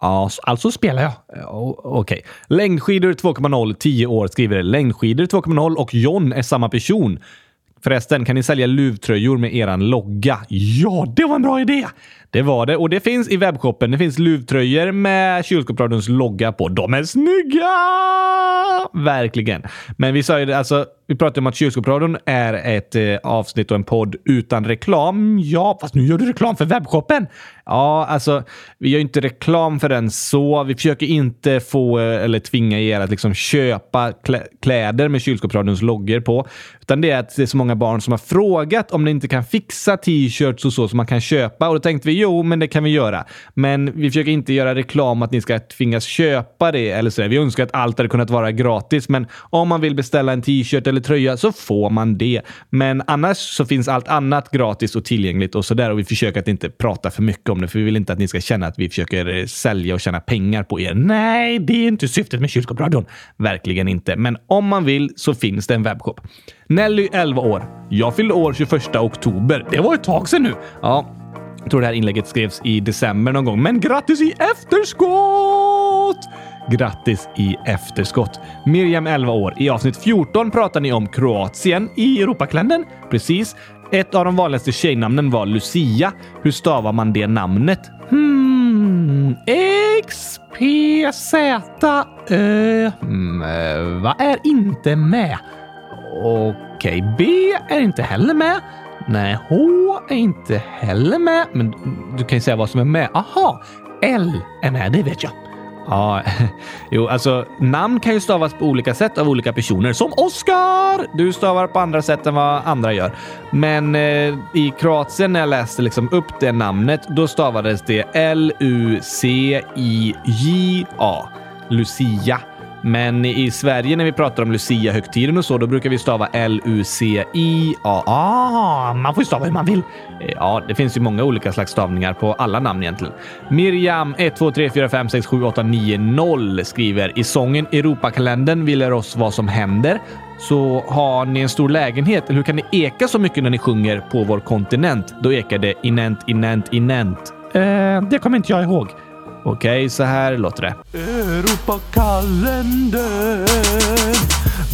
Ja, alltså spelar jag. Okej. Okay. Längdskidor 2.0, 10 år, skriver Längdskidor 2.0 och John är samma person. Förresten, kan ni sälja luvtröjor med eran logga? Ja, det var en bra idé! Det var det och det finns i webbshoppen. Det finns luvtröjor med Kylskåpsradions logga på. De är snygga! Verkligen. Men vi sa ju det, alltså, vi pratade om att Kylskåpsradion är ett eh, avsnitt och en podd utan reklam. Ja, fast nu gör du reklam för webbshoppen. Ja, alltså, vi gör inte reklam för den så. Vi försöker inte få eh, eller tvinga er att liksom köpa klä kläder med Kylskåpsradions loggor på. Utan det är att det är så många barn som har frågat om ni inte kan fixa t-shirts och så som man kan köpa. Och då tänkte vi jo, men det kan vi göra. Men vi försöker inte göra reklam att ni ska tvingas köpa det eller så. Vi önskar att allt hade kunnat vara gratis, men om man vill beställa en t-shirt eller tröja så får man det. Men annars så finns allt annat gratis och tillgängligt och så där. Och vi försöker att inte prata för mycket om det, för vi vill inte att ni ska känna att vi försöker eh, sälja och tjäna pengar på er. Nej, det är inte syftet med Kylskåpsradion. Verkligen inte. Men om man vill så finns det en webbshop. Nelly, 11 år. Jag fyllde år 21 oktober. Det var ett tag sedan nu. Ja, jag tror det här inlägget skrevs i december någon gång, men grattis i efterskott! Grattis i efterskott. Miriam, 11 år. I avsnitt 14 pratar ni om Kroatien i Europakalendern. Precis. Ett av de vanligaste tjejnamnen var Lucia. Hur stavar man det namnet? Hmm... X-P-Z-Ö... Mm, eh, vad är inte med? Okej, okay. B är inte heller med. Nej, H är inte heller med. Men du kan ju säga vad som är med. Aha! L är med, det vet jag. Ja, jo, alltså namn kan ju stavas på olika sätt av olika personer. Som Oskar! Du stavar på andra sätt än vad andra gör. Men eh, i Kroatien när jag läste liksom upp det namnet, då stavades det L-U-C-I-J-A. Lucia. Men i Sverige när vi pratar om Lucia-högtiden och så, då brukar vi stava L-U-C-I-A. Ah, man får ju stava hur man vill. Ja, det finns ju många olika slags stavningar på alla namn egentligen. Miriam 1, 2, 3, 4, 5, 6, 7, 8, 9, 0 skriver i sången Europakalendern vill er oss vad som händer. Så har ni en stor lägenhet, eller hur kan ni eka så mycket när ni sjunger på vår kontinent? Då ekar det inent, inent, inent. Eh, det kommer inte jag ihåg. Okej, så här låter det. Europakalendern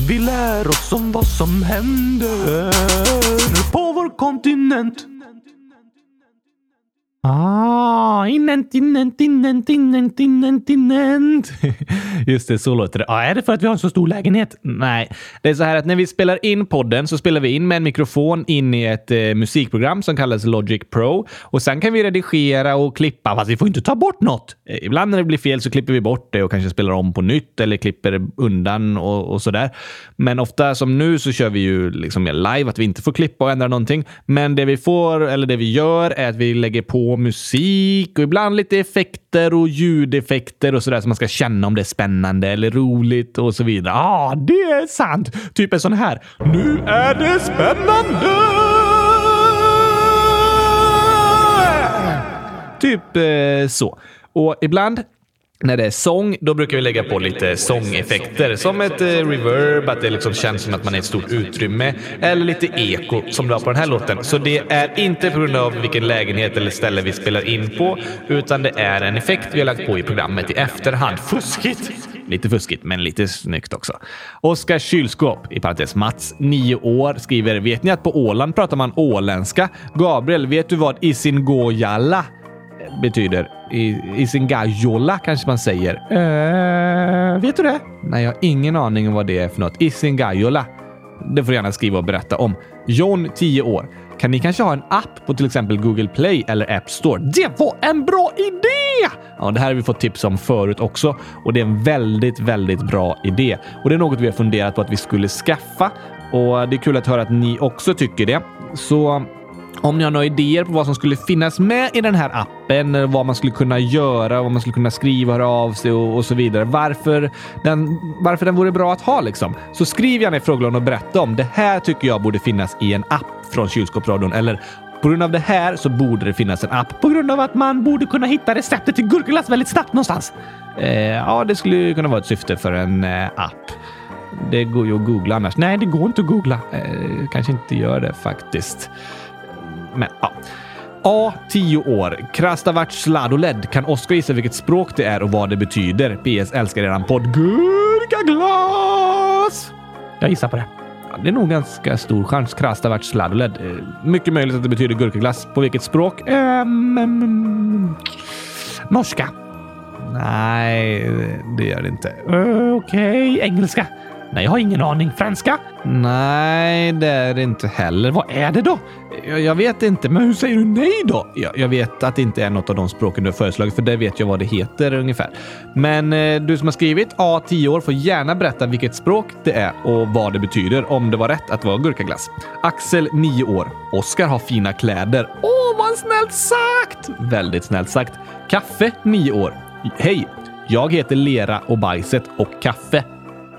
Vi lär oss om vad som händer på vår kontinent. Ah, inent, inent, inent, inent, inent, inent. Just det, så låter det. Ah, är det för att vi har en så stor lägenhet? Nej, det är så här att när vi spelar in podden så spelar vi in med en mikrofon in i ett eh, musikprogram som kallas Logic Pro och sen kan vi redigera och klippa, fast vi får inte ta bort något. Eh, ibland när det blir fel så klipper vi bort det och kanske spelar om på nytt eller klipper undan och, och så där. Men ofta som nu så kör vi ju liksom mer live, att vi inte får klippa och ändra någonting. Men det vi får, eller det vi gör, är att vi lägger på musik och ibland lite effekter och ljudeffekter och sådär så man ska känna om det är spännande eller roligt och så vidare. Ja, ah, det är sant! Typ en sån här. Nu är det spännande! Typ eh, så. Och ibland när det är sång, då brukar vi lägga på lite sångeffekter. Som ett eh, reverb, att det liksom känns som att man är i ett stort utrymme. Eller lite eko, som det var på den här låten. Så det är inte på grund av vilken lägenhet eller ställe vi spelar in på, utan det är en effekt vi har lagt på i programmet i efterhand. Fuskigt! Lite fuskigt, men lite snyggt också. Oskar Kylskåp, i parentes Mats, 9 år, skriver “Vet ni att på Åland pratar man åländska? Gabriel, vet du vad Isingojalla betyder. I, i sin gajola kanske man säger. Uh, vet du det? Nej, jag har ingen aning om vad det är för något. I sin gajola. Det får du gärna skriva och berätta om. John, 10 år. Kan ni kanske ha en app på till exempel Google Play eller App Store? Det var en bra idé! Ja, det här har vi fått tips om förut också och det är en väldigt, väldigt bra idé. Och det är något vi har funderat på att vi skulle skaffa och det är kul att höra att ni också tycker det. Så om ni har några idéer på vad som skulle finnas med i den här appen, vad man skulle kunna göra, vad man skulle kunna skriva, höra av sig och, och så vidare. Varför den, varför den vore bra att ha liksom. Så skriv gärna i frågelådan och berätta om det här tycker jag borde finnas i en app från Kylskåpsradion eller på grund av det här så borde det finnas en app på grund av att man borde kunna hitta receptet till gurkaglass väldigt snabbt någonstans. Eh, ja, det skulle kunna vara ett syfte för en eh, app. Det går ju att googla annars. Nej, det går inte att googla. Eh, kanske inte gör det faktiskt. Men ja. A. 10 år. Krastavart Sladoled. Kan Oskar gissa vilket språk det är och vad det betyder? PS. Älskar eran podd. Gurkaglas! Jag gissar på det. Ja, det är nog ganska stor chans. Krastavart Sladoled. Eh, mycket möjligt att det betyder gurkaglass. På vilket språk? Ehm, mm, mm, mm. norska. Nej, det gör det inte. Uh, Okej, engelska. Nej, jag har ingen aning. Franska? Nej, det är det inte heller. Vad är det då? Jag, jag vet inte, men hur säger du nej då? Jag, jag vet att det inte är något av de språken du har föreslagit, för det vet jag vad det heter ungefär. Men eh, du som har skrivit A 10 år får gärna berätta vilket språk det är och vad det betyder, om det var rätt att vara gurkaglass. Axel 9 år. Oskar har fina kläder. Åh, vad snällt sagt! Väldigt snällt sagt. Kaffe 9 år. Hej! Jag heter Lera och Bajset och Kaffe.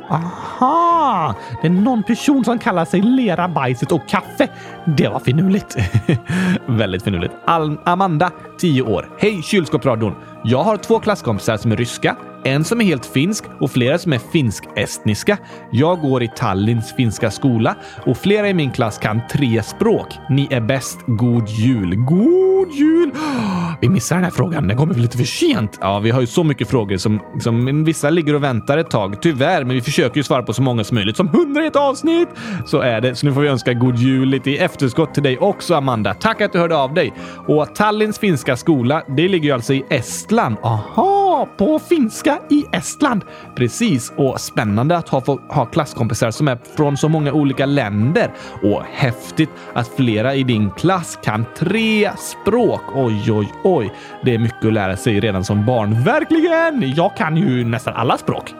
Aha! Det är någon person som kallar sig Lera, Bajset och Kaffe. Det var finurligt. Väldigt finurligt. Al Amanda, 10 år. Hej kylskåpsradion! Jag har två klasskompisar som är ryska, en som är helt finsk och flera som är finsk-estniska. Jag går i Tallinns finska skola och flera i min klass kan tre språk. Ni är bäst. God jul! God jul! Vi missar den här frågan. Den kommer lite för sent? Ja, vi har ju så mycket frågor som, som vissa ligger och väntar ett tag. Tyvärr, men vi försöker ju svara på så många som möjligt. Som hundra i ett avsnitt! Så är det. Så nu får vi önska god jul lite i efterskott till dig också, Amanda. Tack att du hörde av dig. Och Tallinns finska skola, det ligger ju alltså i Estland. Aha, på finska i Estland. Precis, och spännande att ha, få, ha klasskompisar som är från så många olika länder. Och häftigt att flera i din klass kan tre språk. Oj, oj, oj. Det är mycket att lära sig redan som barn. Verkligen! Jag kan ju nästan alla språk.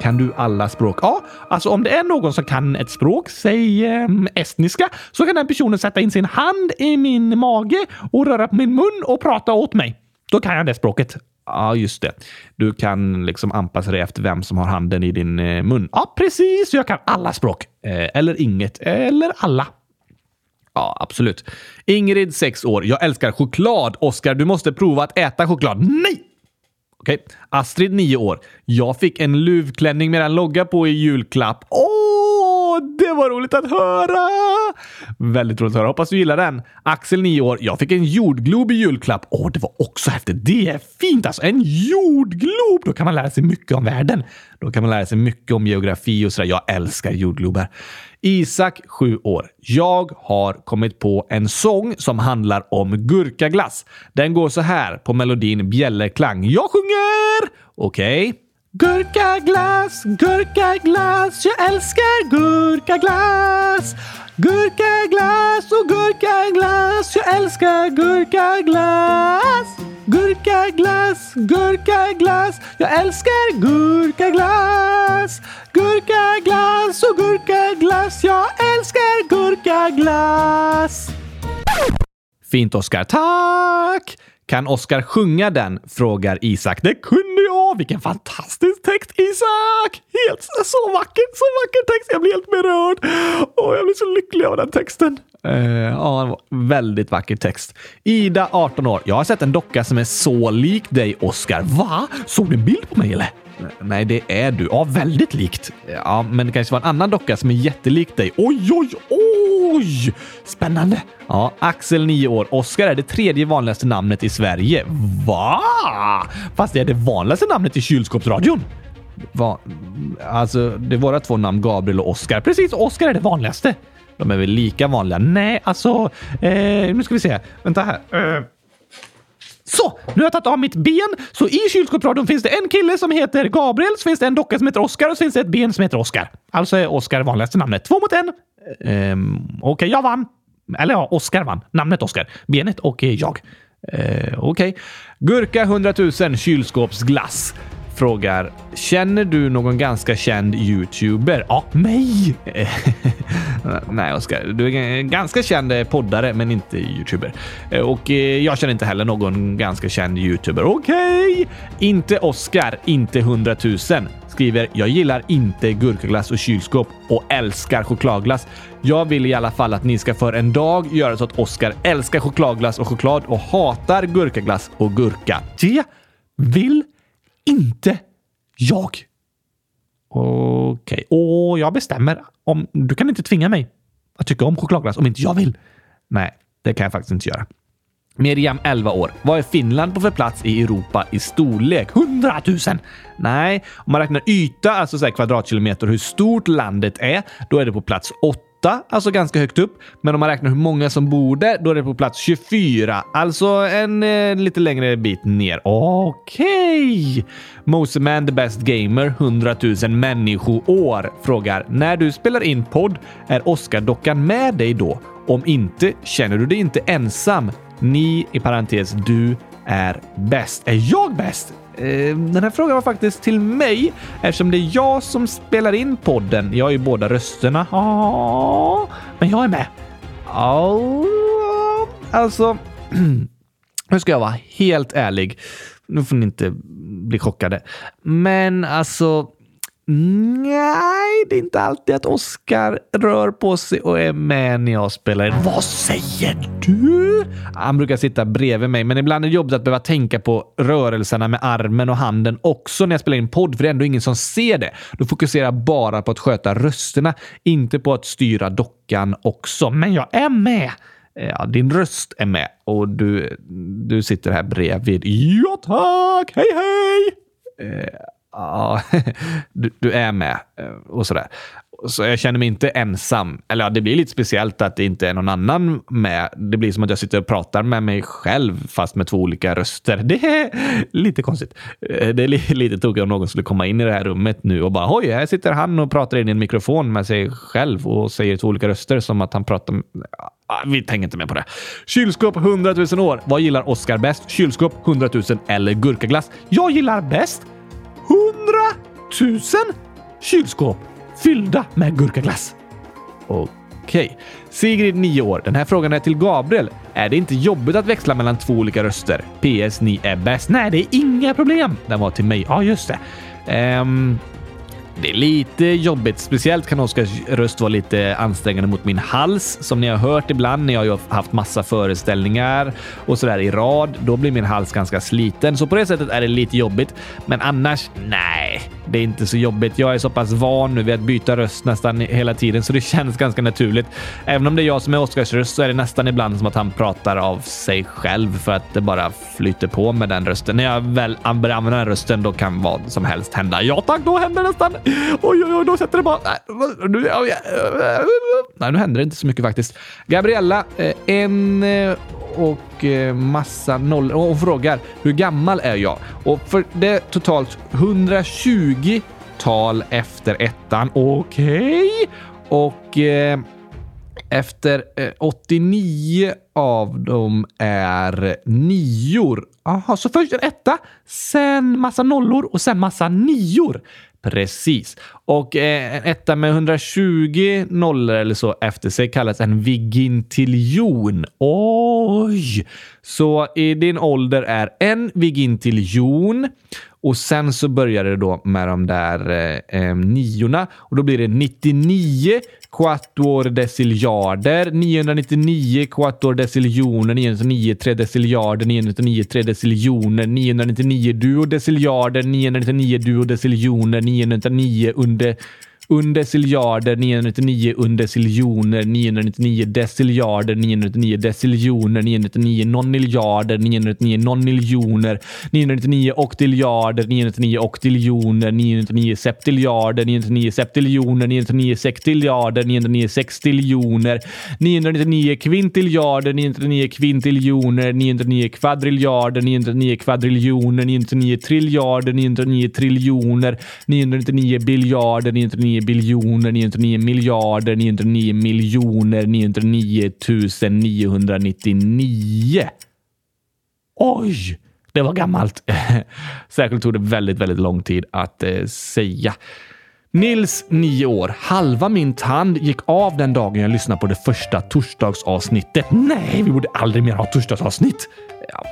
Kan du alla språk? Ja, alltså om det är någon som kan ett språk, säg eh, estniska, så kan den personen sätta in sin hand i min mage och röra på min mun och prata åt mig. Då kan jag det språket. Ja, just det. Du kan liksom anpassa dig efter vem som har handen i din eh, mun. Ja, precis. Jag kan alla språk. Eh, eller inget. Eller alla. Ja, absolut. Ingrid, 6 år. Jag älskar choklad. Oskar, du måste prova att äta choklad. Nej! Okej. Astrid, 9 år. Jag fick en luvklänning med en logga på i julklapp. Åh, det var roligt att höra! Väldigt roligt att höra. Hoppas du gillar den. Axel, 9 år. Jag fick en jordglob i julklapp. Åh, det var också häftigt. Det är fint alltså. En jordglob! Då kan man lära sig mycket om världen. Då kan man lära sig mycket om geografi och sådär. Jag älskar jordglobar. Isak, 7 år. Jag har kommit på en sång som handlar om gurkaglass. Den går så här på melodin bjällerklang. Jag sjunger! Okej. Okay. Gurkaglass, gurkaglass, jag älskar gurkaglass. Gurkaglass och gurkaglass, jag älskar gurkaglass. Gurkaglass, gurkaglass, jag älskar gurkaglass. Gurkaglass och gurkaglass, jag älskar gurkaglass. Fint Oskar, tack! Kan Oskar sjunga den? frågar Isak. Det kunde jag! Vilken fantastisk text, Isak! Helt så vacker, så vacker text. Jag blir helt berörd. Åh, jag blir så lycklig av den texten. Uh, ja, väldigt vacker text. Ida, 18 år. Jag har sett en docka som är så lik dig, Oskar. Va? Såg du en bild på mig eller? Nej, det är du. Ja, väldigt likt. Ja, men det kanske var en annan docka som är jättelik dig. Oj, oj, oj! Spännande. Ja, Axel 9 år. Oskar är det tredje vanligaste namnet i Sverige. Va? Fast det är det vanligaste namnet i kylskåpsradion. Va? Alltså, det är våra två namn, Gabriel och Oskar. Precis, Oskar är det vanligaste. De är väl lika vanliga? Nej, alltså... Eh, nu ska vi se. Vänta här. Eh. Så, nu har jag tagit av mitt ben. Så i kylskåpsradion finns det en kille som heter Gabriel, så finns det en docka som heter Oskar och så finns det ett ben som heter Oskar. Alltså är Oskar vanligaste namnet. Två mot en. Ehm, Okej, okay, jag vann. Eller ja, Oskar vann. Namnet Oskar. Benet och eh, jag. Ehm, Okej. Okay. Gurka 100 000 kylskåpsglass frågar “Känner du någon ganska känd youtuber?” Ja, mig! Nej, Oskar. Du är en ganska känd poddare, men inte youtuber. Och eh, jag känner inte heller någon ganska känd youtuber. Okej! Inte Oskar, inte 100 000. Skriver “Jag gillar inte gurkaglass och kylskåp och älskar chokladglass. Jag vill i alla fall att ni ska för en dag göra så att Oskar älskar chokladglass och choklad och hatar gurkaglass och gurka. Det vill inte jag. Okej, och jag bestämmer. om Du kan inte tvinga mig att tycka om chokladglass om inte jag vill. Nej, det kan jag faktiskt inte göra. Miriam, 11 år. Vad är Finland på för plats i Europa i storlek? 100 000! Nej, om man räknar yta, alltså så här kvadratkilometer, hur stort landet är, då är det på plats 8, alltså ganska högt upp. Men om man räknar hur många som bor där, då är det på plats 24, alltså en eh, lite längre bit ner. Okej! Moseman the best gamer, 100 000 människoår, frågar när du spelar in podd, är Oscar-dockan med dig då? Om inte, känner du dig inte ensam? Ni, i parentes, du är bäst. Är jag bäst? Eh, den här frågan var faktiskt till mig eftersom det är jag som spelar in podden. Jag har ju båda rösterna. Ah, men jag är med. Ah, alltså, nu ska jag vara helt ärlig. Nu får ni inte bli chockade. Men alltså, nej, det är inte alltid att Oscar rör på sig och är med när jag spelar in. Vad säger du? Han brukar sitta bredvid mig, men ibland är det jobbigt att behöva tänka på rörelserna med armen och handen också när jag spelar in podd, för det är ändå ingen som ser det. Då fokuserar jag bara på att sköta rösterna, inte på att styra dockan också. Men jag är med! Ja, din röst är med och du, du sitter här bredvid. Ja tack! Hej hej! Eh, Ja, du, du är med eh, och sådär. Så jag känner mig inte ensam. Eller ja, det blir lite speciellt att det inte är någon annan med. Det blir som att jag sitter och pratar med mig själv fast med två olika röster. Det är lite konstigt. Eh, det är lite tokigt om någon skulle komma in i det här rummet nu och bara oj, här sitter han och pratar in i en mikrofon med sig själv och säger två olika röster som att han pratar med... Vi tänker inte mer på det. Kylskåp 100 000 år. Vad gillar Oscar bäst? Kylskåp 100 000 eller gurkaglass? Jag gillar bäst hundratusen kylskåp fyllda med gurkaglass. Okej. Sigrid, 9 år. Den här frågan är till Gabriel. Är det inte jobbigt att växla mellan två olika röster? PS, ni är bäst. Nej, det är inga problem. Den var till mig. Ja, just det. Um, det är lite jobbigt. Speciellt kan Oskars röst vara lite ansträngande mot min hals. Som ni har hört ibland när jag har haft massa föreställningar och sådär i rad. Då blir min hals ganska sliten. Så på det sättet är det lite jobbigt. Men annars, nej, det är inte så jobbigt. Jag är så pass van nu vid att byta röst nästan hela tiden så det känns ganska naturligt. Även om det är jag som är Oscars röst så är det nästan ibland som att han pratar av sig själv för att det bara flyter på med den rösten. När jag väl börjar använda den rösten då kan vad som helst hända. Ja tack, då händer det nästan. Oj, oj, oj, då sätter det bara... Nej, nu, händer det inte så mycket faktiskt. Gabriella, eh, en eh, och eh, massa nollor. Och frågar hur gammal är jag? Och för det är totalt 120 tal efter ettan. Okej. Och eh, efter eh, 89 av dem är nior. Aha, så först en etta, sen massa nollor och sen massa nior. Precis. Och eh, en etta med 120 nollor eller så efter sig kallas en vigintiljon. Oj! Så i din ålder är en vigintiljon och sen så börjar det då med de där eh, eh, niorna och då blir det 99 quattuor deciljarder, 999 quattuor deciljoner, 999 tre deciljarder, 999 tre deciljoner, 999 duodeciljarder, 999 duodeciljoner, 999 under undeciljarder, 999 undeciljoner, 999 deciljarder, 999 deciljoner, 999 noniljarder, 999 noniljoner, 999 oktiljarder, 999 oktiljoner, 999 septiljarder, 999 septiljoner, 999 sextiljarder, 999 sextiljoner, 999 kvintiljarder, 999 kvintiljoner, 999 kvadriljarder, 999 kvadriljoner, 999 triljarder, 999 triljoner, 999 biljarder, 999 biljoner, 909 miljarder, 909 miljoner, 909 999. Oj! Det var gammalt. Särskilt tog det väldigt, väldigt lång tid att eh, säga. Nils, nio år. Halva min tand gick av den dagen jag lyssnade på det första torsdagsavsnittet. Nej, vi borde aldrig mer ha torsdagsavsnitt. Ja,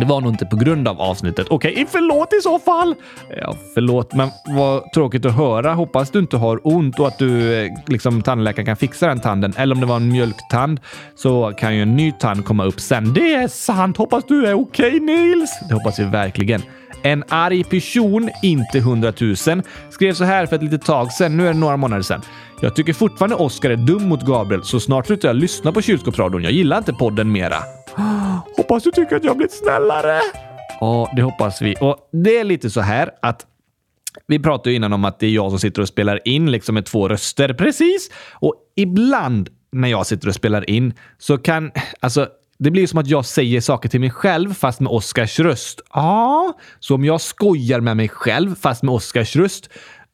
det var nog inte på grund av avsnittet. Okej, okay, förlåt i så fall. Ja, förlåt, men vad tråkigt att höra. Hoppas du inte har ont och att du eh, liksom tandläkaren kan fixa den tanden. Eller om det var en mjölktand så kan ju en ny tand komma upp sen. Det är sant. Hoppas du är okej okay, Nils. Det hoppas vi verkligen. En arg person, inte hundratusen, skrev så här för ett litet tag sedan. Nu är det några månader sedan. Jag tycker fortfarande Oscar är dum mot Gabriel, så snart slutar jag lyssna på kylskåpsradion. Jag gillar inte podden mera. Hoppas du tycker att jag blivit snällare. Ja, det hoppas vi. Och det är lite så här att vi pratade ju innan om att det är jag som sitter och spelar in liksom med två röster. Precis! Och ibland när jag sitter och spelar in så kan, alltså det blir som att jag säger saker till mig själv fast med Oscars röst. Ja, så om jag skojar med mig själv fast med Oscars röst,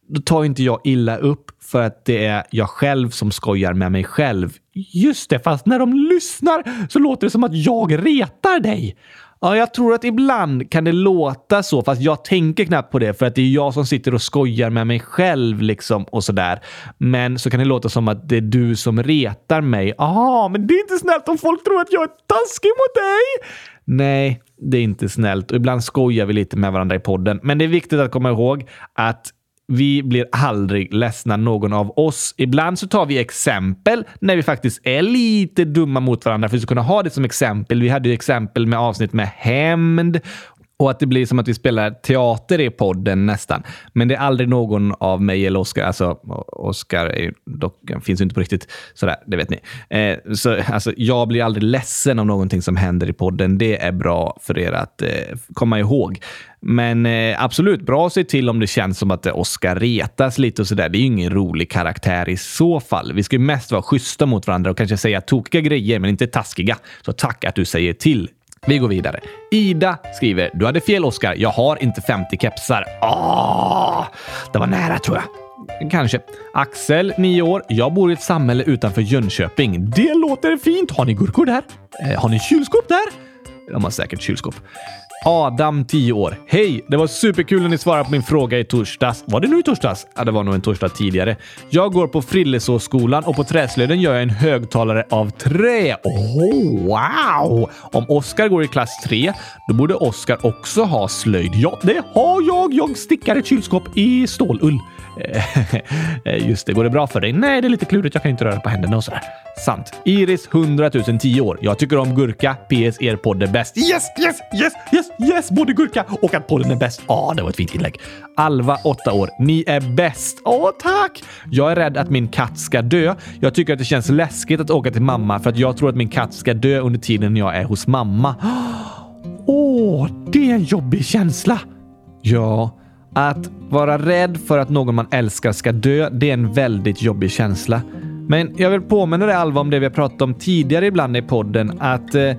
då tar inte jag illa upp för att det är jag själv som skojar med mig själv. Just det, fast när de lyssnar så låter det som att jag retar dig. Ja, jag tror att ibland kan det låta så, fast jag tänker knappt på det för att det är jag som sitter och skojar med mig själv liksom och sådär. Men så kan det låta som att det är du som retar mig. Ja, men det är inte snällt om folk tror att jag är taskig mot dig. Nej, det är inte snällt och ibland skojar vi lite med varandra i podden. Men det är viktigt att komma ihåg att vi blir aldrig ledsna någon av oss. Ibland så tar vi exempel när vi faktiskt är lite dumma mot varandra för att kunna ha det som exempel. Vi hade ju exempel med avsnitt med hämnd och att det blir som att vi spelar teater i podden nästan. Men det är aldrig någon av mig eller Oscar. Alltså, Oscar är dock, finns ju inte på riktigt. Sådär, det vet ni. Eh, så, alltså, jag blir aldrig ledsen av någonting som händer i podden. Det är bra för er att eh, komma ihåg. Men eh, absolut, bra att se till om det känns som att Oscar retas lite och sådär. Det är ju ingen rolig karaktär i så fall. Vi ska ju mest vara schyssta mot varandra och kanske säga tokiga grejer, men inte taskiga. Så tack att du säger till vi går vidare. Ida skriver “Du hade fel Oskar. Jag har inte 50 kepsar.” Åh, det var nära tror jag. Kanske. Axel, 9 år. Jag bor i ett samhälle utanför Jönköping. Det låter fint. Har ni gurkor där? Eh, har ni kylskåp där? De har säkert kylskåp. Adam, 10 år. Hej! Det var superkul när ni svarade på min fråga i torsdags. Var det nu i torsdags? Ja, det var nog en torsdag tidigare. Jag går på Frillesåsskolan och på träslöjden gör jag en högtalare av trä. Oh, wow! Om Oskar går i klass 3, då borde Oskar också ha slöjd. Ja, det har jag! Jag stickar ett kylskåp i stålull. Eh, just det, går det bra för dig? Nej, det är lite klurigt. Jag kan inte röra på händerna och sådär. Sant. Iris 100 010 år. Jag tycker om gurka. PS. Er podd är bäst. Yes, yes, yes, yes, yes! Både gurka och att podden är bäst. Ja, ah, det var ett fint inlägg. Alva 8 år. Ni är bäst. Åh, oh, tack! Jag är rädd att min katt ska dö. Jag tycker att det känns läskigt att åka till mamma för att jag tror att min katt ska dö under tiden jag är hos mamma. Åh, oh, det är en jobbig känsla. Ja, att vara rädd för att någon man älskar ska dö, det är en väldigt jobbig känsla. Men jag vill påminna dig Alva om det vi har pratat om tidigare ibland i podden, att eh,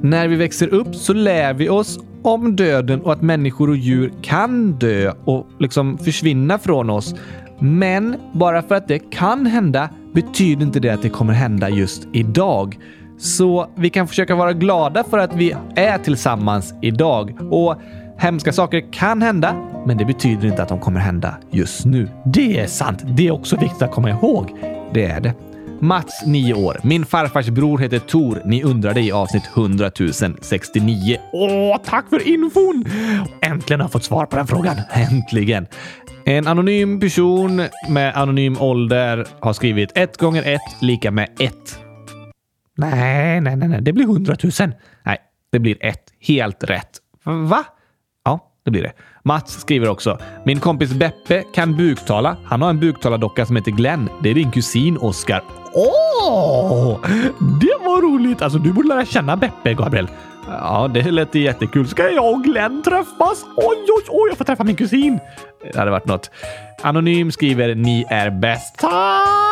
när vi växer upp så lär vi oss om döden och att människor och djur kan dö och liksom försvinna från oss. Men bara för att det kan hända betyder inte det att det kommer hända just idag. Så vi kan försöka vara glada för att vi är tillsammans idag. Och Hemska saker kan hända, men det betyder inte att de kommer hända just nu. Det är sant. Det är också viktigt att komma ihåg. Det är det. Mats, 9 år. Min farfars bror heter Tor. Ni undrade i avsnitt 100 069. Åh, tack för infon! Äntligen har jag fått svar på den frågan. Äntligen! En anonym person med anonym ålder har skrivit 1 gånger 1 lika med 1. Nej, nej, nej, nej, det blir 100 000. Nej, det blir 1. Helt rätt. Va? Ja, det blir det. Mats skriver också. Min kompis Beppe kan buktala. Han har en buktalardocka som heter Glenn. Det är din kusin Oskar. Åh! Det var roligt! Alltså, du borde lära känna Beppe, Gabriel. Ja, det lät jättekul. Ska jag och Glenn träffas? Oj, oj, oj, jag får träffa min kusin. Det hade varit något. Anonym skriver “Ni är bäst”. Tack!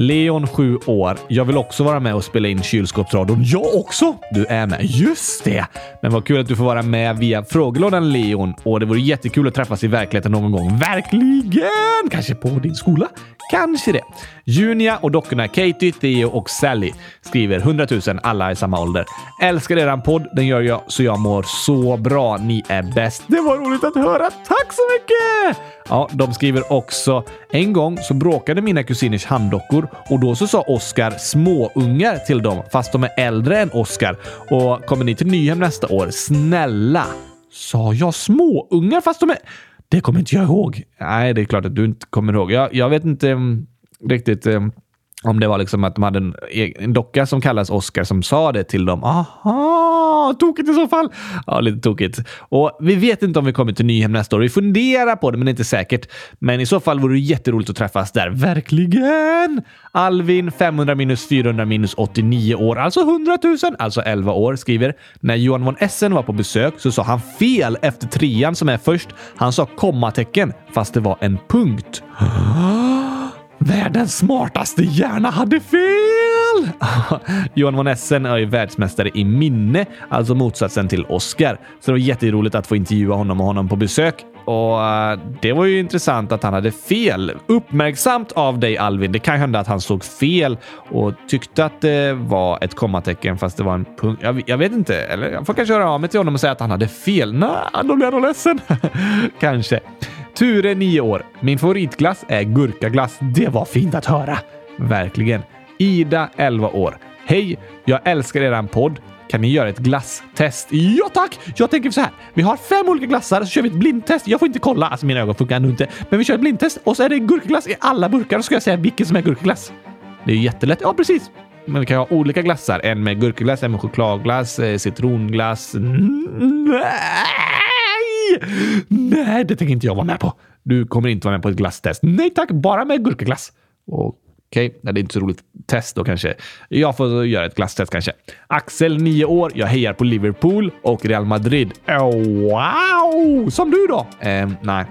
Leon, 7 år. Jag vill också vara med och spela in kylskåpsradion. Jag också! Du är med. Just det! Men vad kul att du får vara med via frågelådan Leon. Och det vore jättekul att träffas i verkligheten någon gång. Verkligen! Kanske på din skola? Kanske det. Junia och dockorna Katie, Theo och Sally skriver 100 000, alla i samma ålder. Älskar eran podd, den gör jag så jag mår så bra. Ni är bäst. Det var roligt att höra. Tack så mycket! Ja, de skriver också en gång så bråkade mina kusiners handdockor och då så sa Oscar småungar till dem fast de är äldre än Oscar. Och kommer ni till Nyhem nästa år, snälla. Sa jag småungar fast de är... Det kommer inte jag ihåg. Nej, det är klart att du inte kommer ihåg. Jag, jag vet inte um, riktigt um, om det var liksom att de hade en, e- en docka som kallas Oscar som sa det till dem. Aha, tokigt i så fall. Ja, lite tokigt. Och vi vet inte om vi kommer till Nyhem nästa år. Vi funderar på det, men det är inte säkert. Men i så fall vore det jätteroligt att träffas där. Verkligen! Alvin, 500 minus 400 minus 89 år, alltså 100 000, alltså 11 år, skriver. När Johan von Essen var på besök så sa han fel efter trean som är först. Han sa kommatecken, fast det var en punkt. Världens smartaste hjärna hade fel! Johan von Essen är ju världsmästare i minne, alltså motsatsen till Oscar. Så det var jätteroligt att få intervjua honom och honom på besök. Och eh, det var ju intressant att han hade fel. Uppmärksamt av dig Alvin. Det kan hända att han såg fel och tyckte att det var ett kommatecken fast det var en punkt. Jag, jag, vet inte. Eller jag får kanske höra av mig till honom och säga att han hade fel. Nej, då blir jag nog ledsen. kanske. Ture, 9 år. Min favoritglass är gurkaglass. Det var fint att höra. Verkligen. Ida, 11 år. Hej! Jag älskar eran podd. Kan ni göra ett glasstest? Ja tack! Jag tänker så här. Vi har fem olika glassar, så kör vi ett blindtest. Jag får inte kolla, alltså mina ögon funkar ännu inte. Men vi kör ett blindtest och så är det gurkaglass i alla burkar. och så ska jag säga vilken som är gurkaglass. Det är jättelätt. Ja, precis. Men vi kan ha olika glassar. En med gurkaglass, en med chokladglass, eh, citronglass. Mm. mm äh. Nej, det tänker inte jag vara med på. Du kommer inte vara med på ett glasstest. Nej tack, bara med gurkaglass. Okej, okay. det är inte så roligt test då kanske. Jag får göra ett glasstest kanske. Axel, 9 år. Jag hejar på Liverpool och Real Madrid. Oh, wow! Som du då? Eh, nej,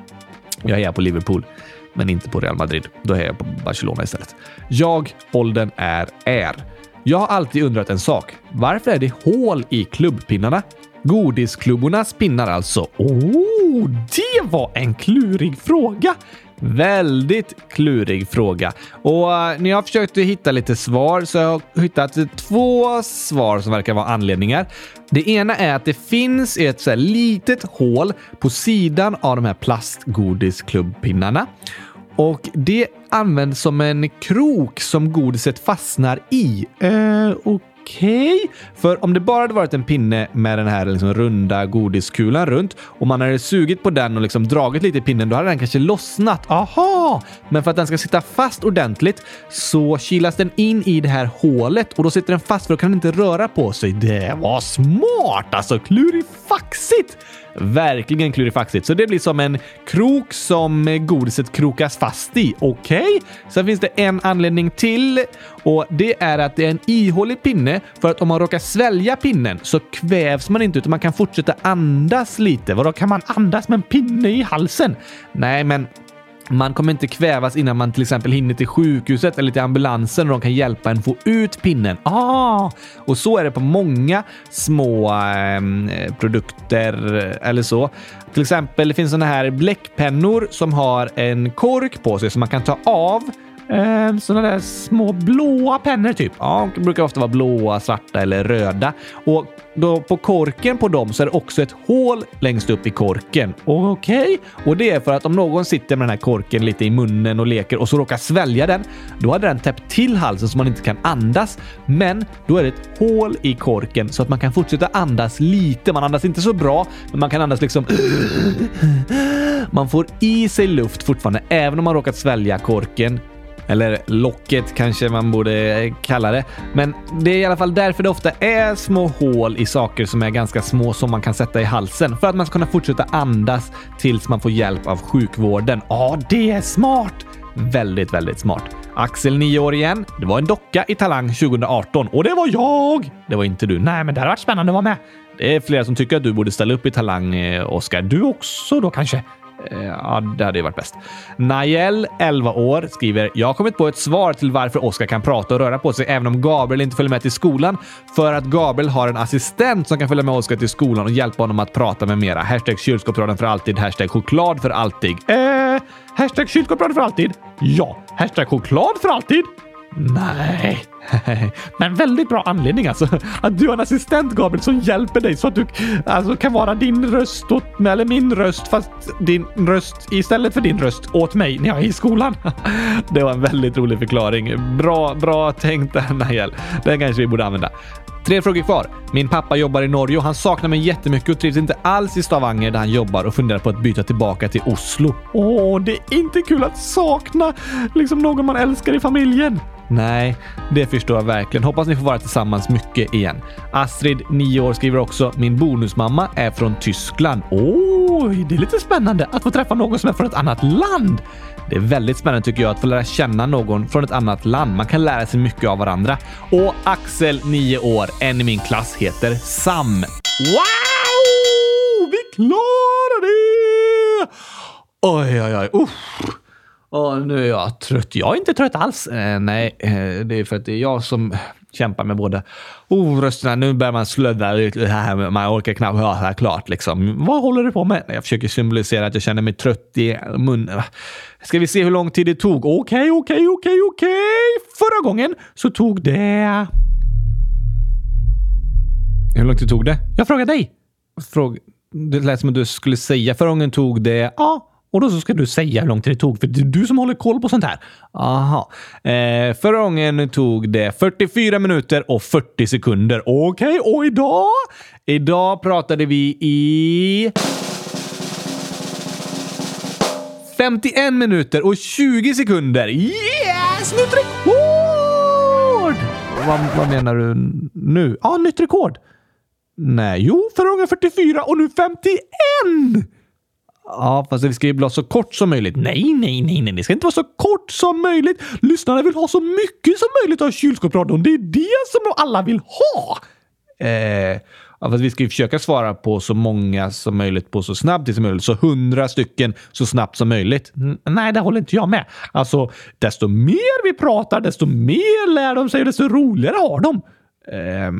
jag hejar på Liverpool, men inte på Real Madrid. Då hejar jag på Barcelona istället. Jag, åldern är är. Jag har alltid undrat en sak. Varför är det hål i klubbpinnarna? Godisklubbornas pinnar alltså. Oh, det var en klurig fråga! Väldigt klurig fråga. Och eh, när jag försökte hitta lite svar så har jag hittat två svar som verkar vara anledningar. Det ena är att det finns ett så litet hål på sidan av de här plastgodisklubbpinnarna. Och det används som en krok som godiset fastnar i. Eh, och okej. Okay. För om det bara hade varit en pinne med den här liksom runda godiskulan runt och man hade sugit på den och liksom dragit lite i pinnen, då hade den kanske lossnat. Aha! Men för att den ska sitta fast ordentligt så kilas den in i det här hålet och då sitter den fast för då kan den inte röra på sig. Det var smart! Alltså klurifaxigt! Verkligen klurifaxigt. Så det blir som en krok som godiset krokas fast i. Okej? Okay? Sen finns det en anledning till och det är att det är en ihålig pinne för att om man råkar svälja pinnen så kvävs man inte utan man kan fortsätta andas lite. Vadå, kan man andas med en pinne i halsen? Nej, men man kommer inte kvävas innan man till exempel hinner till sjukhuset eller till ambulansen och de kan hjälpa en få ut pinnen. Ah! Och så är det på många små ehm, eh, produkter eh, eller så. Till exempel det finns såna här bläckpennor som har en kork på sig som man kan ta av Eh, sådana där små blåa pennor typ. Ja, de brukar ofta vara blåa, svarta eller röda. Och då på korken på dem så är det också ett hål längst upp i korken. Okej? Okay. Och det är för att om någon sitter med den här korken lite i munnen och leker och så råkar svälja den, då hade den täppt till halsen så man inte kan andas. Men då är det ett hål i korken så att man kan fortsätta andas lite. Man andas inte så bra, men man kan andas liksom... Man får i sig luft fortfarande, även om man råkat svälja korken. Eller locket kanske man borde eh, kalla det. Men det är i alla fall därför det ofta är små hål i saker som är ganska små som man kan sätta i halsen för att man ska kunna fortsätta andas tills man får hjälp av sjukvården. Ja, det är smart! Väldigt, väldigt smart. Axel, 9 år igen. Det var en docka i Talang 2018 och det var jag! Det var inte du. Nej, men det hade varit spännande att vara med. Det är flera som tycker att du borde ställa upp i Talang, eh, Oskar. Du också då kanske? Eh, ja, det hade ju varit bäst. Nayel, 11 år, skriver “Jag har kommit på ett svar till varför Oskar kan prata och röra på sig även om Gabriel inte följer med till skolan. För att Gabriel har en assistent som kan följa med Oskar till skolan och hjälpa honom att prata med mera. Hashtag kylskåpsradion för alltid. Hashtag choklad för alltid. Eh, Hashtag kylskåpsradion för alltid? Ja. Hashtag choklad för alltid? Nej. Men väldigt bra anledning alltså. Att du har en assistent Gabriel som hjälper dig så att du alltså, kan vara din röst åt mig, eller min röst fast din röst istället för din röst åt mig när jag är i skolan. Det var en väldigt rolig förklaring. Bra, bra tänkt Nahel. Den kanske vi borde använda. Tre frågor kvar. Min pappa jobbar i Norge och han saknar mig jättemycket och trivs inte alls i Stavanger där han jobbar och funderar på att byta tillbaka till Oslo. Åh, det är inte kul att sakna liksom någon man älskar i familjen. Nej, det förstår jag verkligen. Hoppas ni får vara tillsammans mycket igen. Astrid, 9 år, skriver också “Min bonusmamma är från Tyskland”. Oj, det är lite spännande att få träffa någon som är från ett annat land. Det är väldigt spännande tycker jag att få lära känna någon från ett annat land. Man kan lära sig mycket av varandra. Och Axel, 9 år, en i min klass, heter Sam. Wow! Vi klarar det! Oj, oj, oj. Uff. Och nu är jag trött. Jag är inte trött alls. Eh, nej, eh, det är för att det är jag som kämpar med båda oh, rösterna. Nu börjar man slödda lite här. Man orkar knappt höra klart. Liksom. Vad håller du på med? Jag försöker symbolisera att jag känner mig trött i munnen. Ska vi se hur lång tid det tog? Okej, okej, okej, okej. Förra gången så tog det... Hur lång tid tog det? Jag frågar dig. Fråg... Det lät som att du skulle säga. Förra gången tog det... Ja, och då så ska du säga hur lång tid det tog, för det är du som håller koll på sånt här. Aha. Eh, förra gången tog det 44 minuter och 40 sekunder. Okej, okay, och idag? Idag pratade vi i... 51 minuter och 20 sekunder. Yes! Nytt rekord! Vad, vad menar du nu? Ja, nytt rekord. Nej, jo, förra gången 44 och nu 51! Ja, fast det ska ju vara så kort som möjligt. Nej, nej, nej, nej, det ska inte vara så kort som möjligt. Lyssnarna vill ha så mycket som möjligt av kylskåpsradion. Det är det som de alla vill ha. Eh, ja, fast vi ska ju försöka svara på så många som möjligt på så snabbt som möjligt. Så hundra stycken så snabbt som möjligt. N nej, det håller inte jag med. Alltså, desto mer vi pratar, desto mer lär de sig och desto roligare har de. Eh,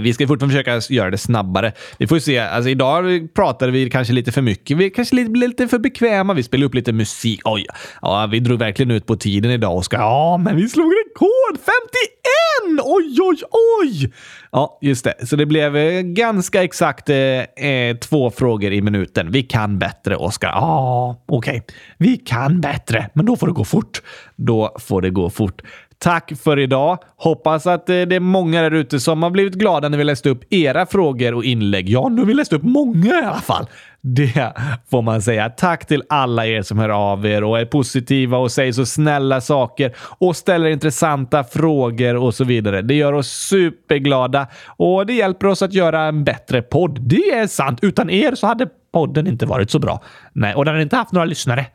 vi ska fortfarande försöka göra det snabbare. Vi får se. Alltså, idag pratade vi kanske lite för mycket. Vi kanske blev lite för bekväma. Vi spelade upp lite musik. Oj, ja, vi drog verkligen ut på tiden idag, Oskar. Ja, men vi slog rekord! 51! Oj, oj, oj! Ja, just det. Så det blev eh, ganska exakt eh, eh, två frågor i minuten. Vi kan bättre, Oskar. Ja, okej. Okay. Vi kan bättre, men då får det gå fort. Då får det gå fort. Tack för idag. Hoppas att eh, det är många där ute som har blivit glada när vi läste upp era frågor och inlägg. Ja, nu har vi läst upp många i alla fall. Det får man säga. Tack till alla er som hör av er och är positiva och säger så snälla saker och ställer intressanta frågor och så vidare. Det gör oss superglada och det hjälper oss att göra en bättre podd. Det är sant. Utan er så hade podden inte varit så bra. Nej, och den hade inte haft några lyssnare.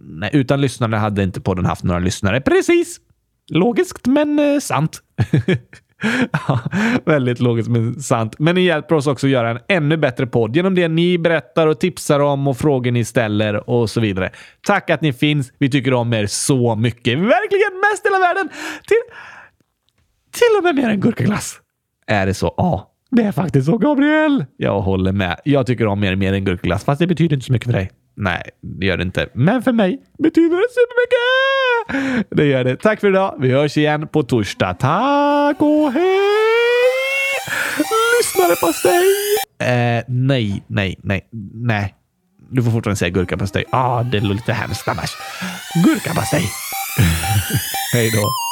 Nej, utan lyssnare hade inte podden haft några lyssnare. Precis! Logiskt men eh, sant. ja, väldigt logiskt men sant. Men ni hjälper oss också att göra en ännu bättre podd genom det ni berättar och tipsar om och frågor ni ställer och så vidare. Tack att ni finns. Vi tycker om er så mycket. Verkligen mest i hela världen. Till, till och med mer än gurkaglass. Är det så? Ja, det är faktiskt så, Gabriel. Jag håller med. Jag tycker om er mer än gurkaglass, fast det betyder inte så mycket för dig. Nej, det gör det inte. Men för mig betyder det supermycket! Det gör det. Tack för idag. Vi hörs igen på torsdag. Tack och hej! Lyssnarepastej! på! Eh, nej, nej, nej, nej. Du får fortfarande säga gurkapastej. Ah, det låter lite hemskt annars. Gurkapastej! hej då!